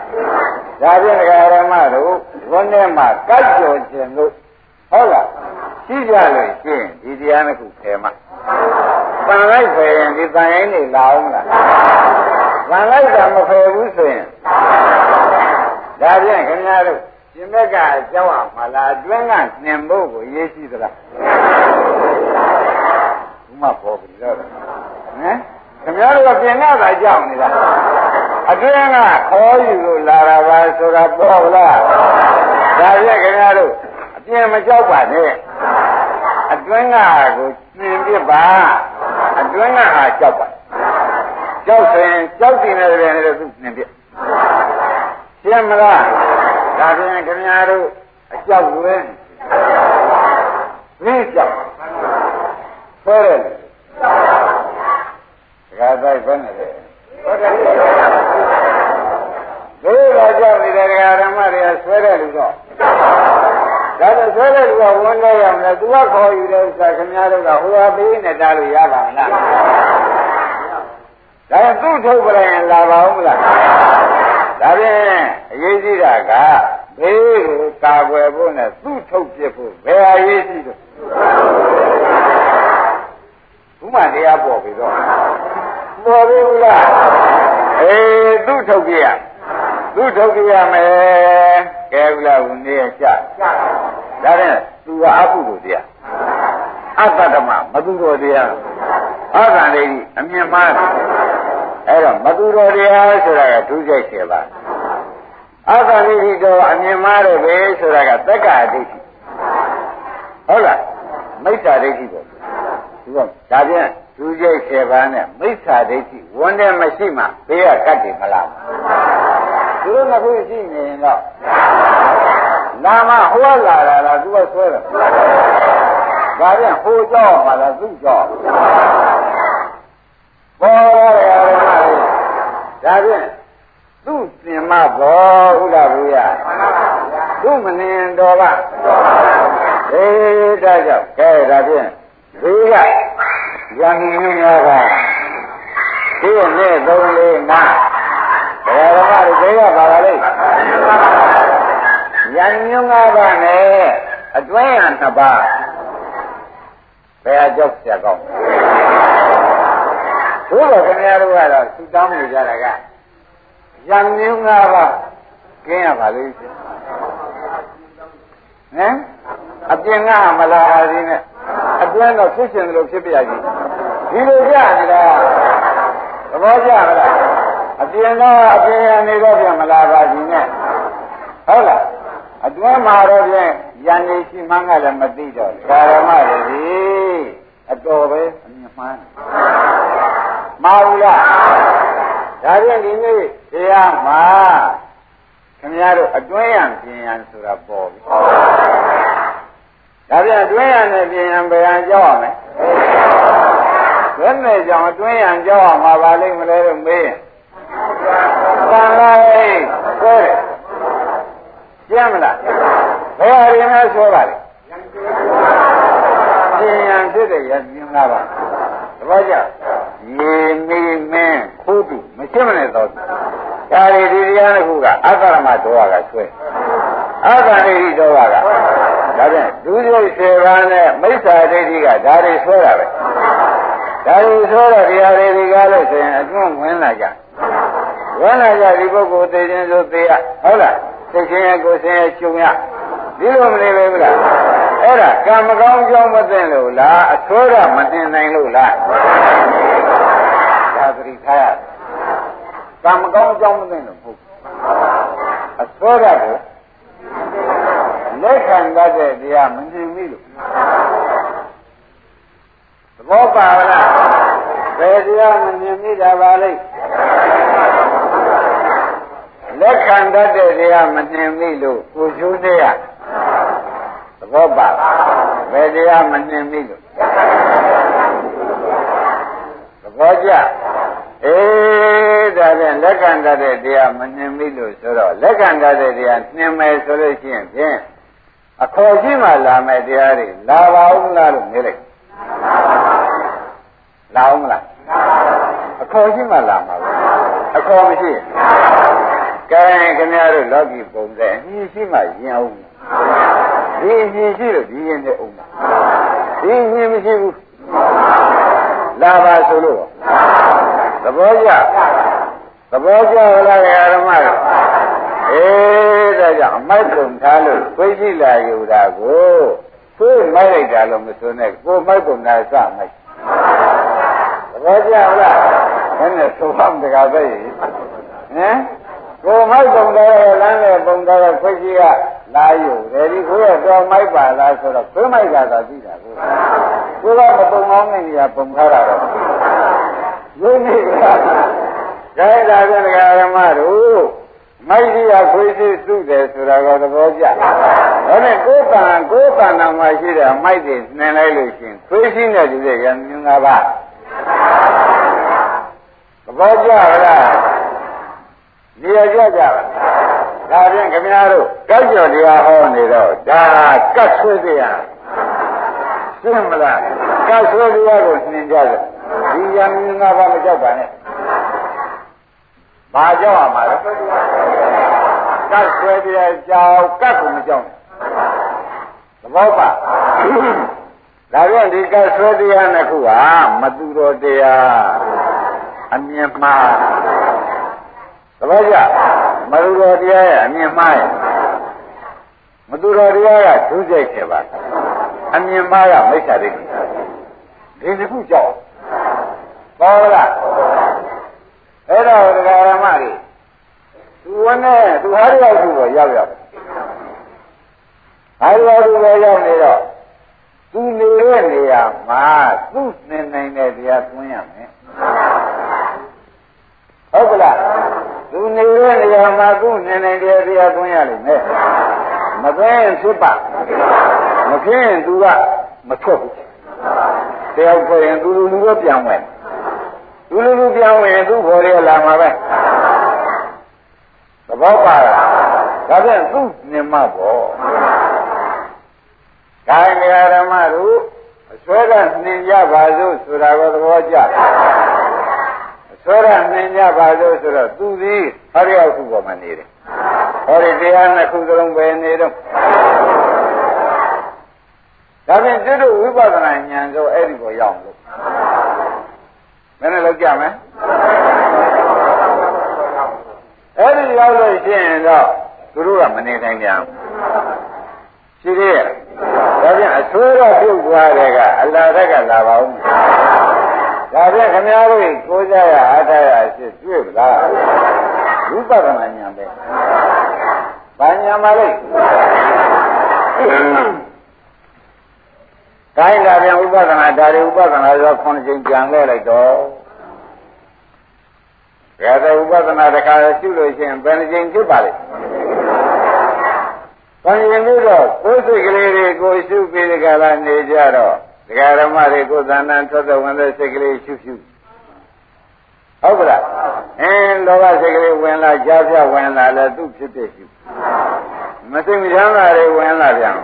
[SPEAKER 2] ဒါဖြင့်ဒကာရမတို့ဝန်းထဲမှာကတ်ကြော်ခြင်းလို့ဟုတ်လားရှိကြလို့ရှင်းဒီတရားနှစ်ခုထဲမှာပန်လိုက်ဆိုရင်ဒီတန်ရင်နေလာအောင်လား ပန်လိုက်တာမဖယ်ဘူးဆိုရင်ဒါဖြင့်ခင်ဗျားတို့ရှင်မက်ကကြောက်အောင်မလားအတွင်းကနှင်ဖို့ကိုရေးကြည့်သလားဘုမပေါ်ပြီတော့ဟမ်ခင်ဗျားတို့ကပြင်ရတာကြောက်နေတာအတွင်းကခေါ်ယူလို့လာတာပါဆိုတာပေါ်လားဒါဖြင့်ခင်ဗျားတို့အပြင်မကြောက်ပါနဲ့အတွင်းကကိုပြင်ပြပါအတွင်းကဟာကြောက်ပါ ကြောက်ဆိုရင်ကြောက်တင်တဲ့ပြန်လည်းသူနှင်ပြရှင်းမလားဒါဖြင့်ခင်ဗျားတို့အကြောက်လွဲနေကြောက်ဆွဲတယ်ဒကာတိုက်ဘယ်နဲ့လဲဟုတ်တယ်ဘယ်တော့ကြောက်နေတဲ့ဒကာဓမ္မတွေကဆွဲတယ်လို့တော့ဒါဆိုဆွဲတဲ့လူကဝန်နေရမယ်သူကခေါ်ယူတဲ့ဥစ္စာခင်ဗျားတို့ကဟိုဟာပေးနဲ့တားလို့ရပါမလား ဒါသူ့ထုတ်ပြရင်လာပါဦးမလားဒါဖြင့်အရေးကြီးတာကဘေးကိုကာကွယ်ဖို့နဲ့သူ့ထုတ်ပြဖို့ဘယ်အရေးကြီးတော့ဘုမတရားပေါ်ပြီတော့ပေါ်ပြီလားအေးသူ့ထုတ်ပြရသူ့ထုတ်ပြရမယ်ကဲဘူးလားဦးနေရချဒါနဲ့သူကအပုလို့တရားအတ္တဓမ္မမသူတော်တရားအာသံလေးကြီးအမြင်မှားတယ် အဲ့တော့မသူတော်တရားဆိုတာကဒုစိတ်7ပါးအာသံလေးကြီးတော့အမြင်မှားတယ်ပဲဆိုတာကသက္ကာဒိဋ္ဌိဟုတ်လားမိစ္ဆာဒိဋ္ဌိပေါ့ဒီကဒါပြန်ဒုစိတ်7ပါးနဲ့မိစ္ဆာဒိဋ္ဌိဝန်တယ်မရှိမှဘေးကကတ်တယ်မလားသူတို့ကခုရှိနေရင်တော့နာမဟောလာတာလားသူကဆွဲတယ်ဒါပြန်ဟိုကြောက်ပါလားသူ့ကြောက်ပေါ်ရတယ်ဓမ္မလေး ဒါပြန်သူ့စင်မဘောဥဒ္ဒဘူယသူ့မနင်တော်ကအေးဒါကြောင့်ကဲဒါဖြင့်ဒီကရံမျိုးများကဒီနေ့သုံးလေးနာဘယ်ဓမ္မတွေကပါပါလိမ့်ရံမျိုး၅ပါးနဲ့အတွင်းရနှစ်ပါးဘယ်အကြောက်ဆက်ကောင်း ဘုရားခင်ဗျားတို့ကတော့သူတောင်းနေကြတာကရံမျိုး၅ပါးကျင်းရပါလိမ့်ဟမ်အပြင်ကမလာပါသေးနဲ့အတွင်းတော့ဖြစ်ရှင်တယ်လို့ဖြစ်ပြရကြီးဒီလိုကြနေတာသဘောကျမလားအပြင်တော့အပြင်နေတော့ပြန်မလာပါဘူးနဲ့ဟုတ်လားအတွင်းမှာတော့ပြန်ရန်နေရှိမှန်းကလည်းမသိတော့ဓမ္မတွေဒီအတော်ပဲအမြင်မှန်း မှားဘူးလားဒါဖြင့်ဒီနေ့တရားမှာခင်ဗျားတို့အတွင်းရန်ပြင်ရန်ဆိုတာပေါ်ပြီဒါပြန်အတွင်းရန်နဲ့ပြင်ရန်ဘယ်ဟန်ကြောက်ရမလဲဘယ်နဲ့ကြောင့်အတွင်းရန်ကြောက်ရမှာပါလိမ့်မလဲလို့မေးရင်သံဃာရေးဆွဲတယ်ကျမ်းမလားဘယ်ဟာရင်းလဲဆွဲပါလဲပြင်ရန်ဖြစ်တဲ့ရပြင်လာပါသဘောကျ ရေမီမင်းခိုးတူမရှိမနဲ့တော့ဒါရီဒီတရားတစ်ခုကအကရမဒေါဝကဆွဲအကရိတိဒေါဝကဒါဖြင့်ဒုစရိုက်စေပါးနဲ့မိစ္ဆာဒိဋ္ဌိကဒါတွေဆွဲတာပဲဒါတွေဆွဲတော့တရားတွေဒီကားလို့ဆိုရင်အကျွန်းဝင်လာကြဝင်လာကြဒီပုဂ္ဂိုလ်သိခြင်းဆိုသိရဟုတ်လားသိခြင်းရဲ့ကိုယ်ခြင်းရဲ့ကျုံရဒီလိုမနေပဲဘူးလားအဲ့ဒါကံမကောင်းကြောင်းမသိလို့လားအဆိုးရမတင်နိုင်လို့လားဒါ သတိထားရကံမကောင်းကြောင်းမသိလို့ဟုတ်အဆိုးရကိုလက်ခံတတ်တဲ့တရားမမြင်မိလို့သဘောပါလားဘယ်တရားမမြင်မိတာပါလိမ့်လက်ခံတတ်တဲ့တရားမမြင်မိလို့ကိုကျိုးတဲ့ရသဘောပါဘယ်တရားမမြင်မိလို့သဘောကျအေး ဒါဖြင့်လက်ခံတတ်တဲ့တရားမမြင်မိလို့ဆိုတော့လက်ခံတတ်တဲ့တရားနှင်မယ်ဆိုလို့ရှိရင်ဖြင့်အခေါ်ရှိမှလာမယ်တရားတွေလာပါဦးလားလို့မေးလိုက်လာအောင်မလားအခေါ်ရှိမှလာမှာပဲအခေါ်မရှိကဲခင်ဗျားတို့လောကီပုံစံအင်းရှိမှရင်အောင်ဒီအင်းရှိလို့ဒီရင်နဲ့အောင်ပါဒီအင်းမရှိဘူးလာပါဆိုလို့သဘောကျ သဘောကျလားဓမ္မတို့အေးဒါကြောင့်အမိုက်ပုံထားလို့သိရှိလာယူတာကိုသိမိုက်လိုက်တာလို့မဆိုနဲ့ကိုမိုက်ပုံထားစမိုက်သဘောကျလားဘယ်နဲ့သုံးအောင်တကားပဲဟမ်ကိုမိုက်ပုံထားရဲ့လမ်းနဲ့ပုံထားရဲ့သိရှိကလာယူတယ်ဒီကိုရဲ့တော်မိုက်ပါလားဆိုတော့သိမိုက်ကသာသိတာကိုကိုကမပုံအောင်နေရပုံထားတာတော့ယုံနေကြ ဒါဒါပြန်ဒကာရမတို့မိုက်ကြီးကခွေးစီစုတယ်ဆိုတာကသဘောကျဒါနဲ့ကိုယ်တန်ကိုယ်တန်နာမှာရှိတဲ့မိုက်တွေနှင်လိုက်လို့ရှိရင်ခွေးစီနဲ့တူတဲ့ရံမြင်ငါးပါးသဘောကျလားနေရာကြကြပါဒါဖြင့်ခင်ဗျားတို့ကောက်ကြော်တရားဟောနေတော့ဒါကတ်ဆွေးတရားရှင်းမလားကတ်ဆွေးတရားကိုနှင်ကြတယ်ဒီရံမြင်ငါးပါးမကြောက်ပါနဲ့ ဘာကြောက်ရမှာလဲကတ်ဆွဲပြဲကြောက်ကတ်ကိုမကြောက်သဘောပါဒါပြန်ဒီကတ်ဆွဲတရားနှစ်ခုဟာမတူတော်တရားအမြင်မှားသဘောကျမတူတော်တရားရဲ့အမြင်မှားရဲ့မတူတော်တရားကဒုစရိုက်ခဲ့ပါအမြင်မှားကမိစ္ဆာဒိဋ္ဌိဒီတစ်ခုကြောက်ဘောလား အဲ့တော့ဒကာရမတွေသူဝနဲ့သူဟာရရောက်သူတော့ရောက်ရောက်ဟာရရောက်သူပဲရောက်နေတော့သူနေတဲ့နေရာမှာသူ့နေနိုင်တဲ့တရားသွင်းရမယ်ဟုတ်ကလားသူနေတဲ့နေရာမှာသူ့နေနိုင်တဲ့တရားသွင်းရလိမ့်မယ်မသွင်းဖြစ်ပါမဖြစ်ရင်သူကမထွက်ဘူးတယောက်ထွက်ရင်သူလူလူပဲပြန်ဝင်သူ လူလူပြန်ဝင်သူ့ဘော်ရလာမှာပဲသဘောပါလားဒါပြန်သူ့နေမှာပေါ့ကာယဓမ္မတို့အစွဲကနှင်ကြပါစို့ဆိုတာကိုသဘောကျအစွဲကနှင်ကြပါစို့ဆိုတော့သူသည်ဟောရရောက်ခုပေါ်မှာနေတယ်ဟောဒီတရားနှစ်ခုစလုံးပဲနေတော့ဒါဖြင့်ကျွတ်တို့ဝိပဿနာဉာဏ်ဆိုအဲ့ဒီကိုရောက်လို့ မင်းလည်းလောက်ကြမယ်အဲ့ဒီရောက်လို့ရှိရင်တော့သူတို့ကမနေနိုင်ကြဘူးရှိသေးရဲ့ဒါပြန်အဆိုးတော့ပြုတ်သွားတဲ့ကအလာတက်ကလာပါဦးဒါပြန်ခင်ဗျားတို့ကိုးကြရအားထားရရှိတွေ့ပလားဝိပဿနာဉာဏ်ပဲဘာဉာဏ်ပါလဲ ကိုင်းလာပြန်ဥပဒနာဒါရီဥပဒနာဆိုခုနှစ်ချိန်ပြန်လဲလိုက်တော့ရတဲ့ဥပဒနာတစ်ခါရှုလို့ရှိရင်ဘယ်နှချိန်ဖြစ်ပါလိမ့်။ဘာရင်ပြီးတော့ကိုယ်စိတ်ကလေးတွေကိုရှုပြီးဒီကလာနေကြတော့ဒကာရမတွေကိုသဏ္ဍာန်ထွက်တဲ့ဝင်တဲ့စိတ်ကလေးရှုရှုဟုတ်ကလားအင်းလောဘစိတ်ကလေးဝင်လာကြားပြဝင်လာလဲသူ့ဖြစ်ဖြစ်ရှု မသိမချမ်းသာတွေဝင်လာပြန်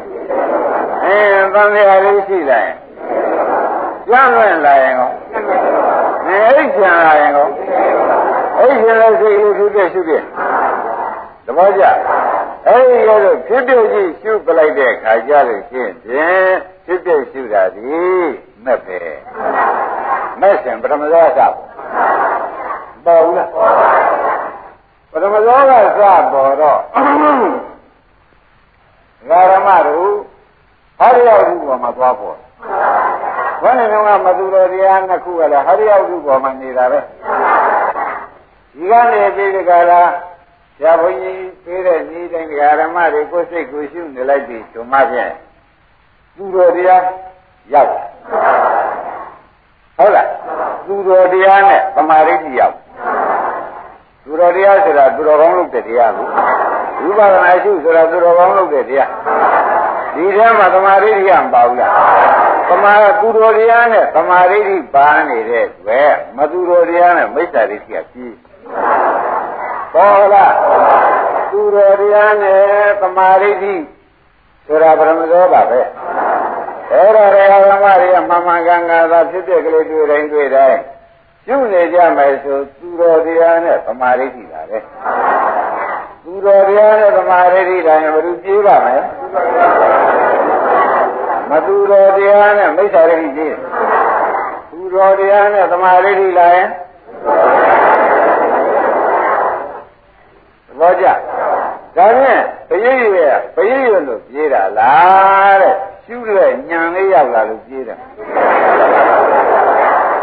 [SPEAKER 2] အင်းသံဃာလေးရှိလာရင်ကြမ်းလွင့်လာရင်ကောနေအိတ်ချင်လာရင်ကောအိတ်ချင်တဲ့စိတ်လေးရှုပြရှုပြသဘောကျအဲ့ဒီရလို့ဖြစ်ဖြစ်ကြီးရှုပလိုက်တဲ့ခါကြလို့ရှင်းဖြင့်ဖြစ်ဖြစ်ရှုတာဒီမဲ့ပဲမဲ့ရှင်ပထမဇောကပေါ်ဘူးလားပထမဇောကစပေါ်တော့ ဂရမတို့ဟရိယဝုပေါ်မှာသွားပေါ်ဘယ်နဲ့တော့မသူတော်တရားနှစ်ခုကလည်းဟရိယဝုပေါ်မှာနေတာပဲဒီကနေပြီးဒီကလာဆရာဘုန်းကြီးပေးတဲ့ဤတိုင်းဓမ္မတွေကိုစိတ်ကိုရှုနေလိုက်ပြီဓမ္မဖြင့်သူတော်တရားရောက်ဟုတ်လားသူတော်တရားနဲ့သမာဓိကြီးရောက်သူတော်တရားဆိုတာသူတော်ကောင်းလုပ်တဲ့တရားကို ဝိပဿနာရှုဆိုတာသူတော်ကောင်းလုပ်တဲ့တရားဒီထဲမှာသမာဓိကြီးကမပါဘူးလားသမာသူတော်တရားနဲ့သမာဓိကြီးပါနေတဲ့ပဲမသူတော်တရားနဲ့မိစ္ဆာဓိကြီးကကြီးဟုတ်လားသူတော်တရားနဲ့သမာဓိတိဆိုတာပရမဇောပါပဲအဲ့ဒါရေဓမ္မတွေကမမှန်ကန်ကန်သာဖြစ်ဖြစ်ကလေးတွေ့တိုင်းတွေ့တိုင်း ပြုနေကြမယ်ဆိုသူတော်တရားနဲ့သမာဓိတိပါပဲသူတော်တရားနဲ့သမာဓိတိတိုင်းဘယ်လိုပြေးပါမလဲမသူတော်တရားနဲ့မိစ္ဆာဓိတိပြေးသူတော်တရားနဲ့သမာဓိတိလာရင်ဘောကြဒါဖြင့်ပရိယေပရိယေလို့ပြေးတာလားတဲ့ရှုတဲ့ညံလေးရောက်လာလို့ပြေးတယ်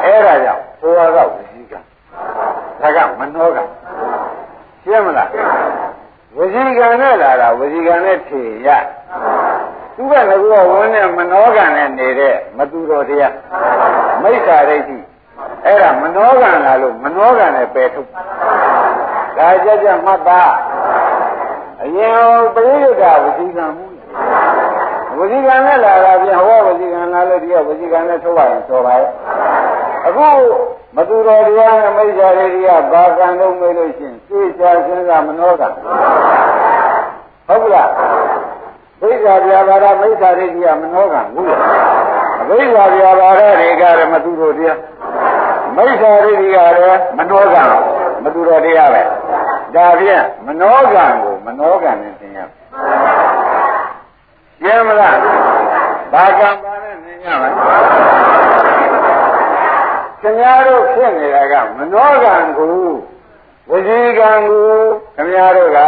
[SPEAKER 2] အဲ့ဒါကြောင့် ဘုရားကဝစီကဒါကမနှောကရှင်းမလားဝစီကံနဲ့လာတာဝစီကံနဲ့ဖြေရသူကလည်းကဝန်းနဲ့မနှောကံနဲ့နေတဲ့မတူတော်တရားမိစ္ဆာဒိဋ္ဌိအဲ့ဒါမနှောကံလာလို့မနှောကံနဲ့ပယ်ထုတ်ဒါကြကြမှတ်ပါအရင်ပရိယုဒဝစီကံမှုဝစီကံနဲ့လာတာပြန်ဟောဝစီကံလာလို့ဒီကဝစီကံနဲ့ထုတ်ပါရင်တော်ပါရဲ့ အခုမသူတော်တရားနဲ့မိစ္ဆာတွေတွေကဘာကံလို့မေးလို့ရှိရင်သိချာစဉ်းစားမနှောကံဟုတ်လားမိစ္ဆာပြာပါဒမိစ္ဆာတွေကြီးကမနှောကံဘူးလေအဘိဓါပြာပါဒတွေကလည်းမသူတော်တရားမိစ္ဆာတွေကြီးကလည်းမနှောကံမသူတော်တရားပဲဒါဖြင့်မနောကံကိုမနောကံနဲ့သင်ရရှင်းမလားဘာကံပါနဲ့သင်ရမလဲ ခင်ဗျားတို့ဖြစ်နေတာကမနောကံကိုဝစီကံကိုခင်ဗျားတို့က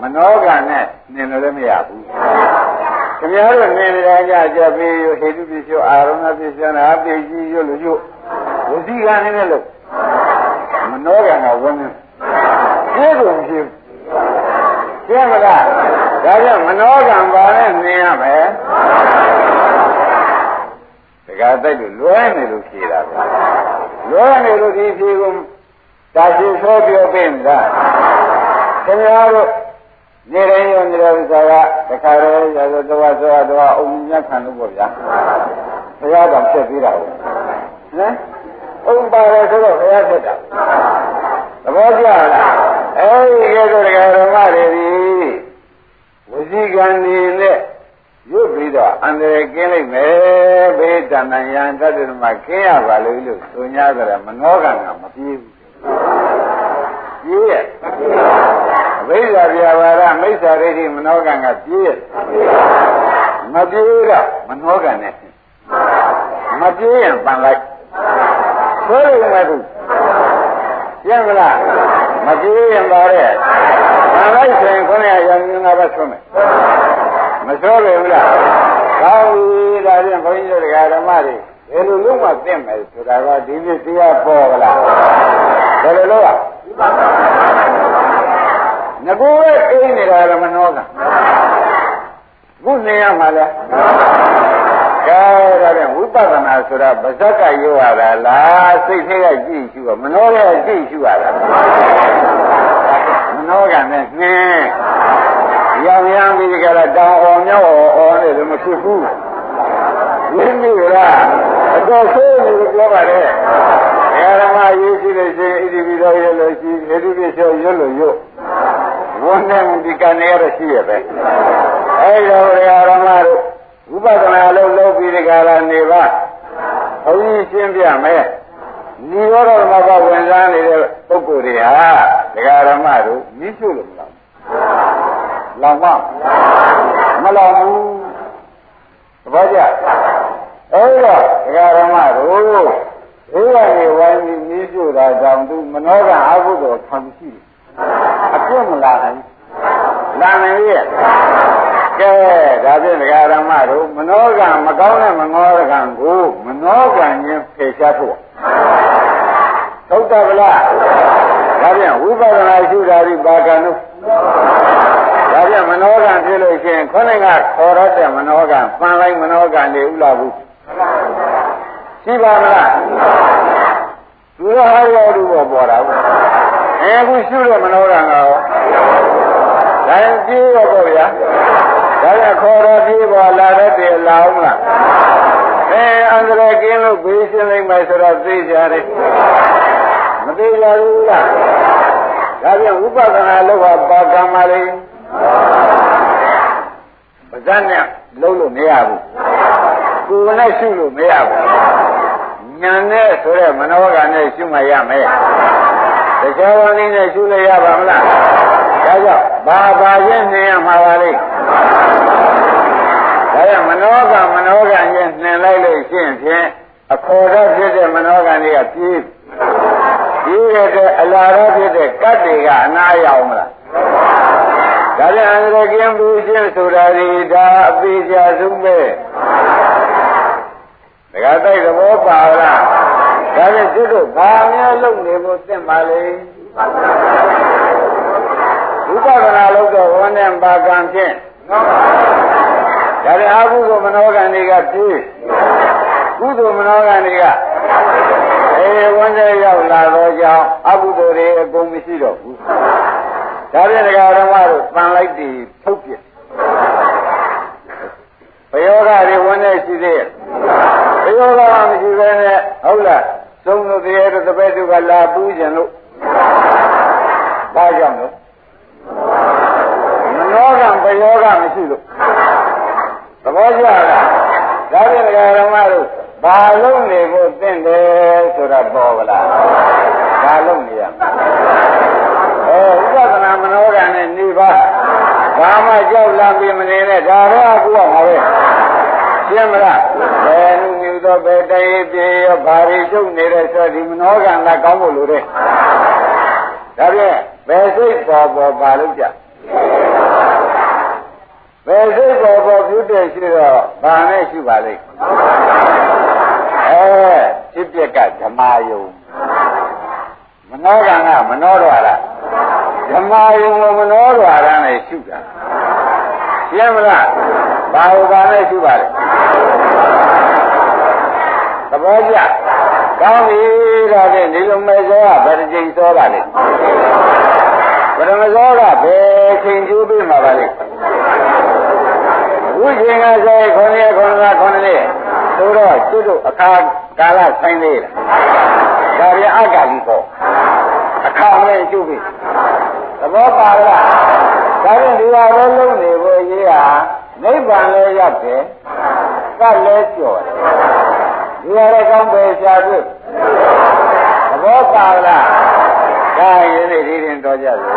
[SPEAKER 2] မနောကံနဲ့နင်လို့မရဘူးခင်ဗျားတို့နေနေတာကြကြပြီးဟေတုပစ္စယအာရုံပစ္စယနာပိကြီးရွလို့ရွဝစီကံနဲ့လို့မနောကံကဝန်းနေပြည့်စုံဖြစ်ရှင်းမလားဒါကြောင့်မနောကံပါနဲ့မြင်ရမယ်တခါတိုက်လို့လွဲနေလို့ဖြေတာ ပဲလွဲနေလို့ဒီဖြေကုန်တာရှိသောပြောပင်လားခင်ဗျားတို့နေတိုင်းရောနေတဲ့ဥစ္စာကတခါတည်းရသောတဝါသောတော့အုံမြတ်ခံလို့ပေါ့ဗျာဘုရားတော်ဖြစ်ပြီးတာဟုတ်ဟမ်အုံပါတယ်ဆိုတော့ဘုရားဖြစ်တာသဘောကျလားအဲဒီကဲဆိုတရားဓမ္မတွေဒီဝစီကံနေနဲ့ ရွတ်ပြီးတော့အန္တရာယ်ကင်းလိုက်မယ်ဘေးတဏ္ဍယံတတ္တမကင်းရပါလို့လို့ဆို냐ကြတယ်မနောကံကမပြေးဘူးပြေးရဲ့အဘိဓါပြဘာရမိစ္ဆာရိတိမနောကံကပြေးရဲ့မပြေးတော့မနောကံနဲ့မပြေးရင်ပန်လိုက်ဆိုရမယ်ခုရှင်းမလားမပြေးရင်ပါတဲ့ပန်လိုက်ဆိုရင်ခုနကရောင်ငါးပါးဆွမယ် မဆိုးလေဘူးလားကောင်းပြီဒါဖြင့်ဘုန်းကြီးတို့ဓမ္မတွေဘယ်လိုလုပ်မှသိမယ်ဆိုတာကဒီနေ့တရားပေါ်ကလားဘယ်လိုလုပ်ရငကူရဲ့အိမ်နေတာကမနှောကခုနေရမှာလဲကဲဒါဖြင့်ဝိပဿနာဆိုတာဗဇက်ကရောရတာလားစိတ်ထဲကကြည့်ရှုရမနှောတဲ့ကြည့်ရှုရတာမနှောကနဲ့နှင်း ရောင်ရမ်းပြီးကြတော့တောင်အောင်မြောက်အောင်အော်နေတယ်မဖြစ်ဘူးဝိမိလားအတော်ဆိုးနေလို့ပြောပါတယ်ဓမ္မရေးရှိလို့ရှိရင်ဣတိပိသောရလို့ရှိဣတိပိသောရွတ်လို့ရွတ်ဝန်နဲ့ဒီကံရရရှိရပဲအဲဒါဓမ္မတို့ဝိပဿနာလို့လုပ်ပြီးဒီကရာနေပါဘုန်းကြီးရှင်းပြမယ်နိရောဓဓမ္မကဝင်စားနေတဲ့ပုဂ္ဂိုလ်တွေဟာဒကာဓမ္မတို့မြင့်ရှုလို့မလား လောင်မမလောင်ဘူးသဘောကျအဲ့တော့ဒကာရမတို့ဘေးကနေဝိုင်းပြီးမြည်ပြတာကြောင့်သူမနောကအဘုဒ္ဓခံရှိတယ်အပြတ်မလာနိုင်လာနိုင်ရဲ့ကဲဒါဖြင့်ဒကာရမတို့မနောကမကောင်းတဲ့မနောကံကိုမနောကံချင်းဖယ်ရှားဖို့သုတ်တဗလားဒါဖြင့်ဝိပဿနာရှုတာဒီပါကံတို့ ဒါပြန်မနောကံဖြစ်လို့ရှိရင်ခေါင်းကခေါ်ရတဲ့မနောကံပန်လိုက်မနောကံနေဥလာဘူးရှိပါမလားသူရဟာရောလူပေါ်ပေါ်တာဘူးအဲခုရှုတဲ့မနောကံကရောဒါရင်ပြေးရောပေါ့ဗျာဒါရခေါ်တော့ပြေးပေါ်လာတဲ့ပြေလာအောင်လားအဲအန္တရာယ်ကင်းလို့ဘေးရှင်းလိုက်မယ်ဆိုတော့သိကြတယ်မသိကြဘူးလားဒါပြန်ဝိပဿနာလုပ်ပါပါကံပါလေ ပါဇက်နဲ့လုံးလို့မရဘူးကိုယ်နဲ့ရှုလို့မရဘူးညာနဲ့ဆိုတဲ့မနောကနဲ့ရှုမှရမယ်တခြားဝန်လေးနဲ့ရှုလို့ရပါမလားဒါကြောင့်ဘာဘာချင်းနေရမှာပါလိမ့်ဒါကြောင့်မနောကမနောကချင်းနှင်လိုက်လို့ရှိရင်ဖြင့်အခေါ်တော့ဖြစ်တဲ့မနောကတွေကပြေးပြေးရတဲ့အလားတော့ဖြစ်တဲ့ကတ်တွေကအနာရောက်မလား ဒါပြန်အန္တရာယ်ကင်းဘူးချင်းဆိုတာဒီဒါအပိချာဆုံးပဲဒကာတိုက်သဘောပါလားဒါပြန်သူတို့ဘာများလုပ်နေဖို့သင့်ပါလေဝိပဿနာလုပ်တော့ဝန်းနဲ့ပါကံဖြင့်ဒါပြန်အကုသိုလ်မနောကံတွေကပြေးကုသိုလ်မနောကံတွေကအေဝန်းတဲ့ရောက်လာတော့ကြောင့်အကုသိုလ်တွေအကုန်မရှိတော့ဘူး ဒါဖြင့်ဒကာဓမ္မတို့တန်လိုက်ပြီးထုတ်ပြဘယောဂတွေဝင်နေရှိသေးရဲ့ဘယောဂမရှိပဲနဲ့ဟုတ်လားသုံးလို့တည်းတပည့်သူကလာပူးခြင်းလို့ဘာကြောင့်လို့မနောကဘယောဂမရှိလို့သဘောကျလားဒါဖြင့်ဒကာဓမ္မတို့ဘာလုံးနေဖို့သင့်တယ်ဆိုတာပေါ်ကလားဘာလုံးနေရမလဲ အဲဥပဒနာမနောကနဲ့နေပါဘာမှကြောက်လန့်ပြီးမနေနဲ့ဒါတော့အခုကမှာပဲရှင်းမလားဘယ်နည်းမျိုးသောဘယ်တည်းပြေရောဘာတွေချုပ်နေတဲ့ဆိုဒီမနောကံကကောင်းဖို့လိုတဲ့ဒါဖြင့်ဘယ်စိတ်ပေါ်ပေါ်ပါလို့ကြဘယ်စိတ်ပေါ်ပေါ်ပြုတဲ့ရှိတော့ဘာနဲ့ရှိပါလိမ့်အဲဖြစ်ပြက်ကဓမ္မယုံ မနောကံကမနောတော်လားဓမ္မယုံကိုမနောတော်ရမ်းနဲ့ရှုတာရှင်းမလားဘာဟုတ်ပါနဲ့ရှုပါလဲသဘောကျကောင်းပြီဒါဖြင့်ဒီလိုမဲ့စောကဘယ်တစ်ချိန်စောပါလဲပရမဇောကဘယ်ချိန်ကျိုးပြီးမှပါပါလိမ့်အခုချိန်ကဆိုရင်9ရက်9လ9နှစ်ဆိုတော့ကျွတ်တို့အခါကာလဆိုင်သေးလား ဒါပြန်အကကြီးပေါ့အခါနဲ့ကျွတ်ပြီသဘောပါလားဒါဖြင့်ဒီဟာလုံးလုံးနေဖို့ရေးဟာနိဗ္ဗာန်လည်းရောက်တယ်ကလည်းကျော်တယ်ဒီဟာလည်းကောင်းပဲရှားတွေ့သဘောပါလားဒါရင်းနေဒီရင်တော်ကြပြီ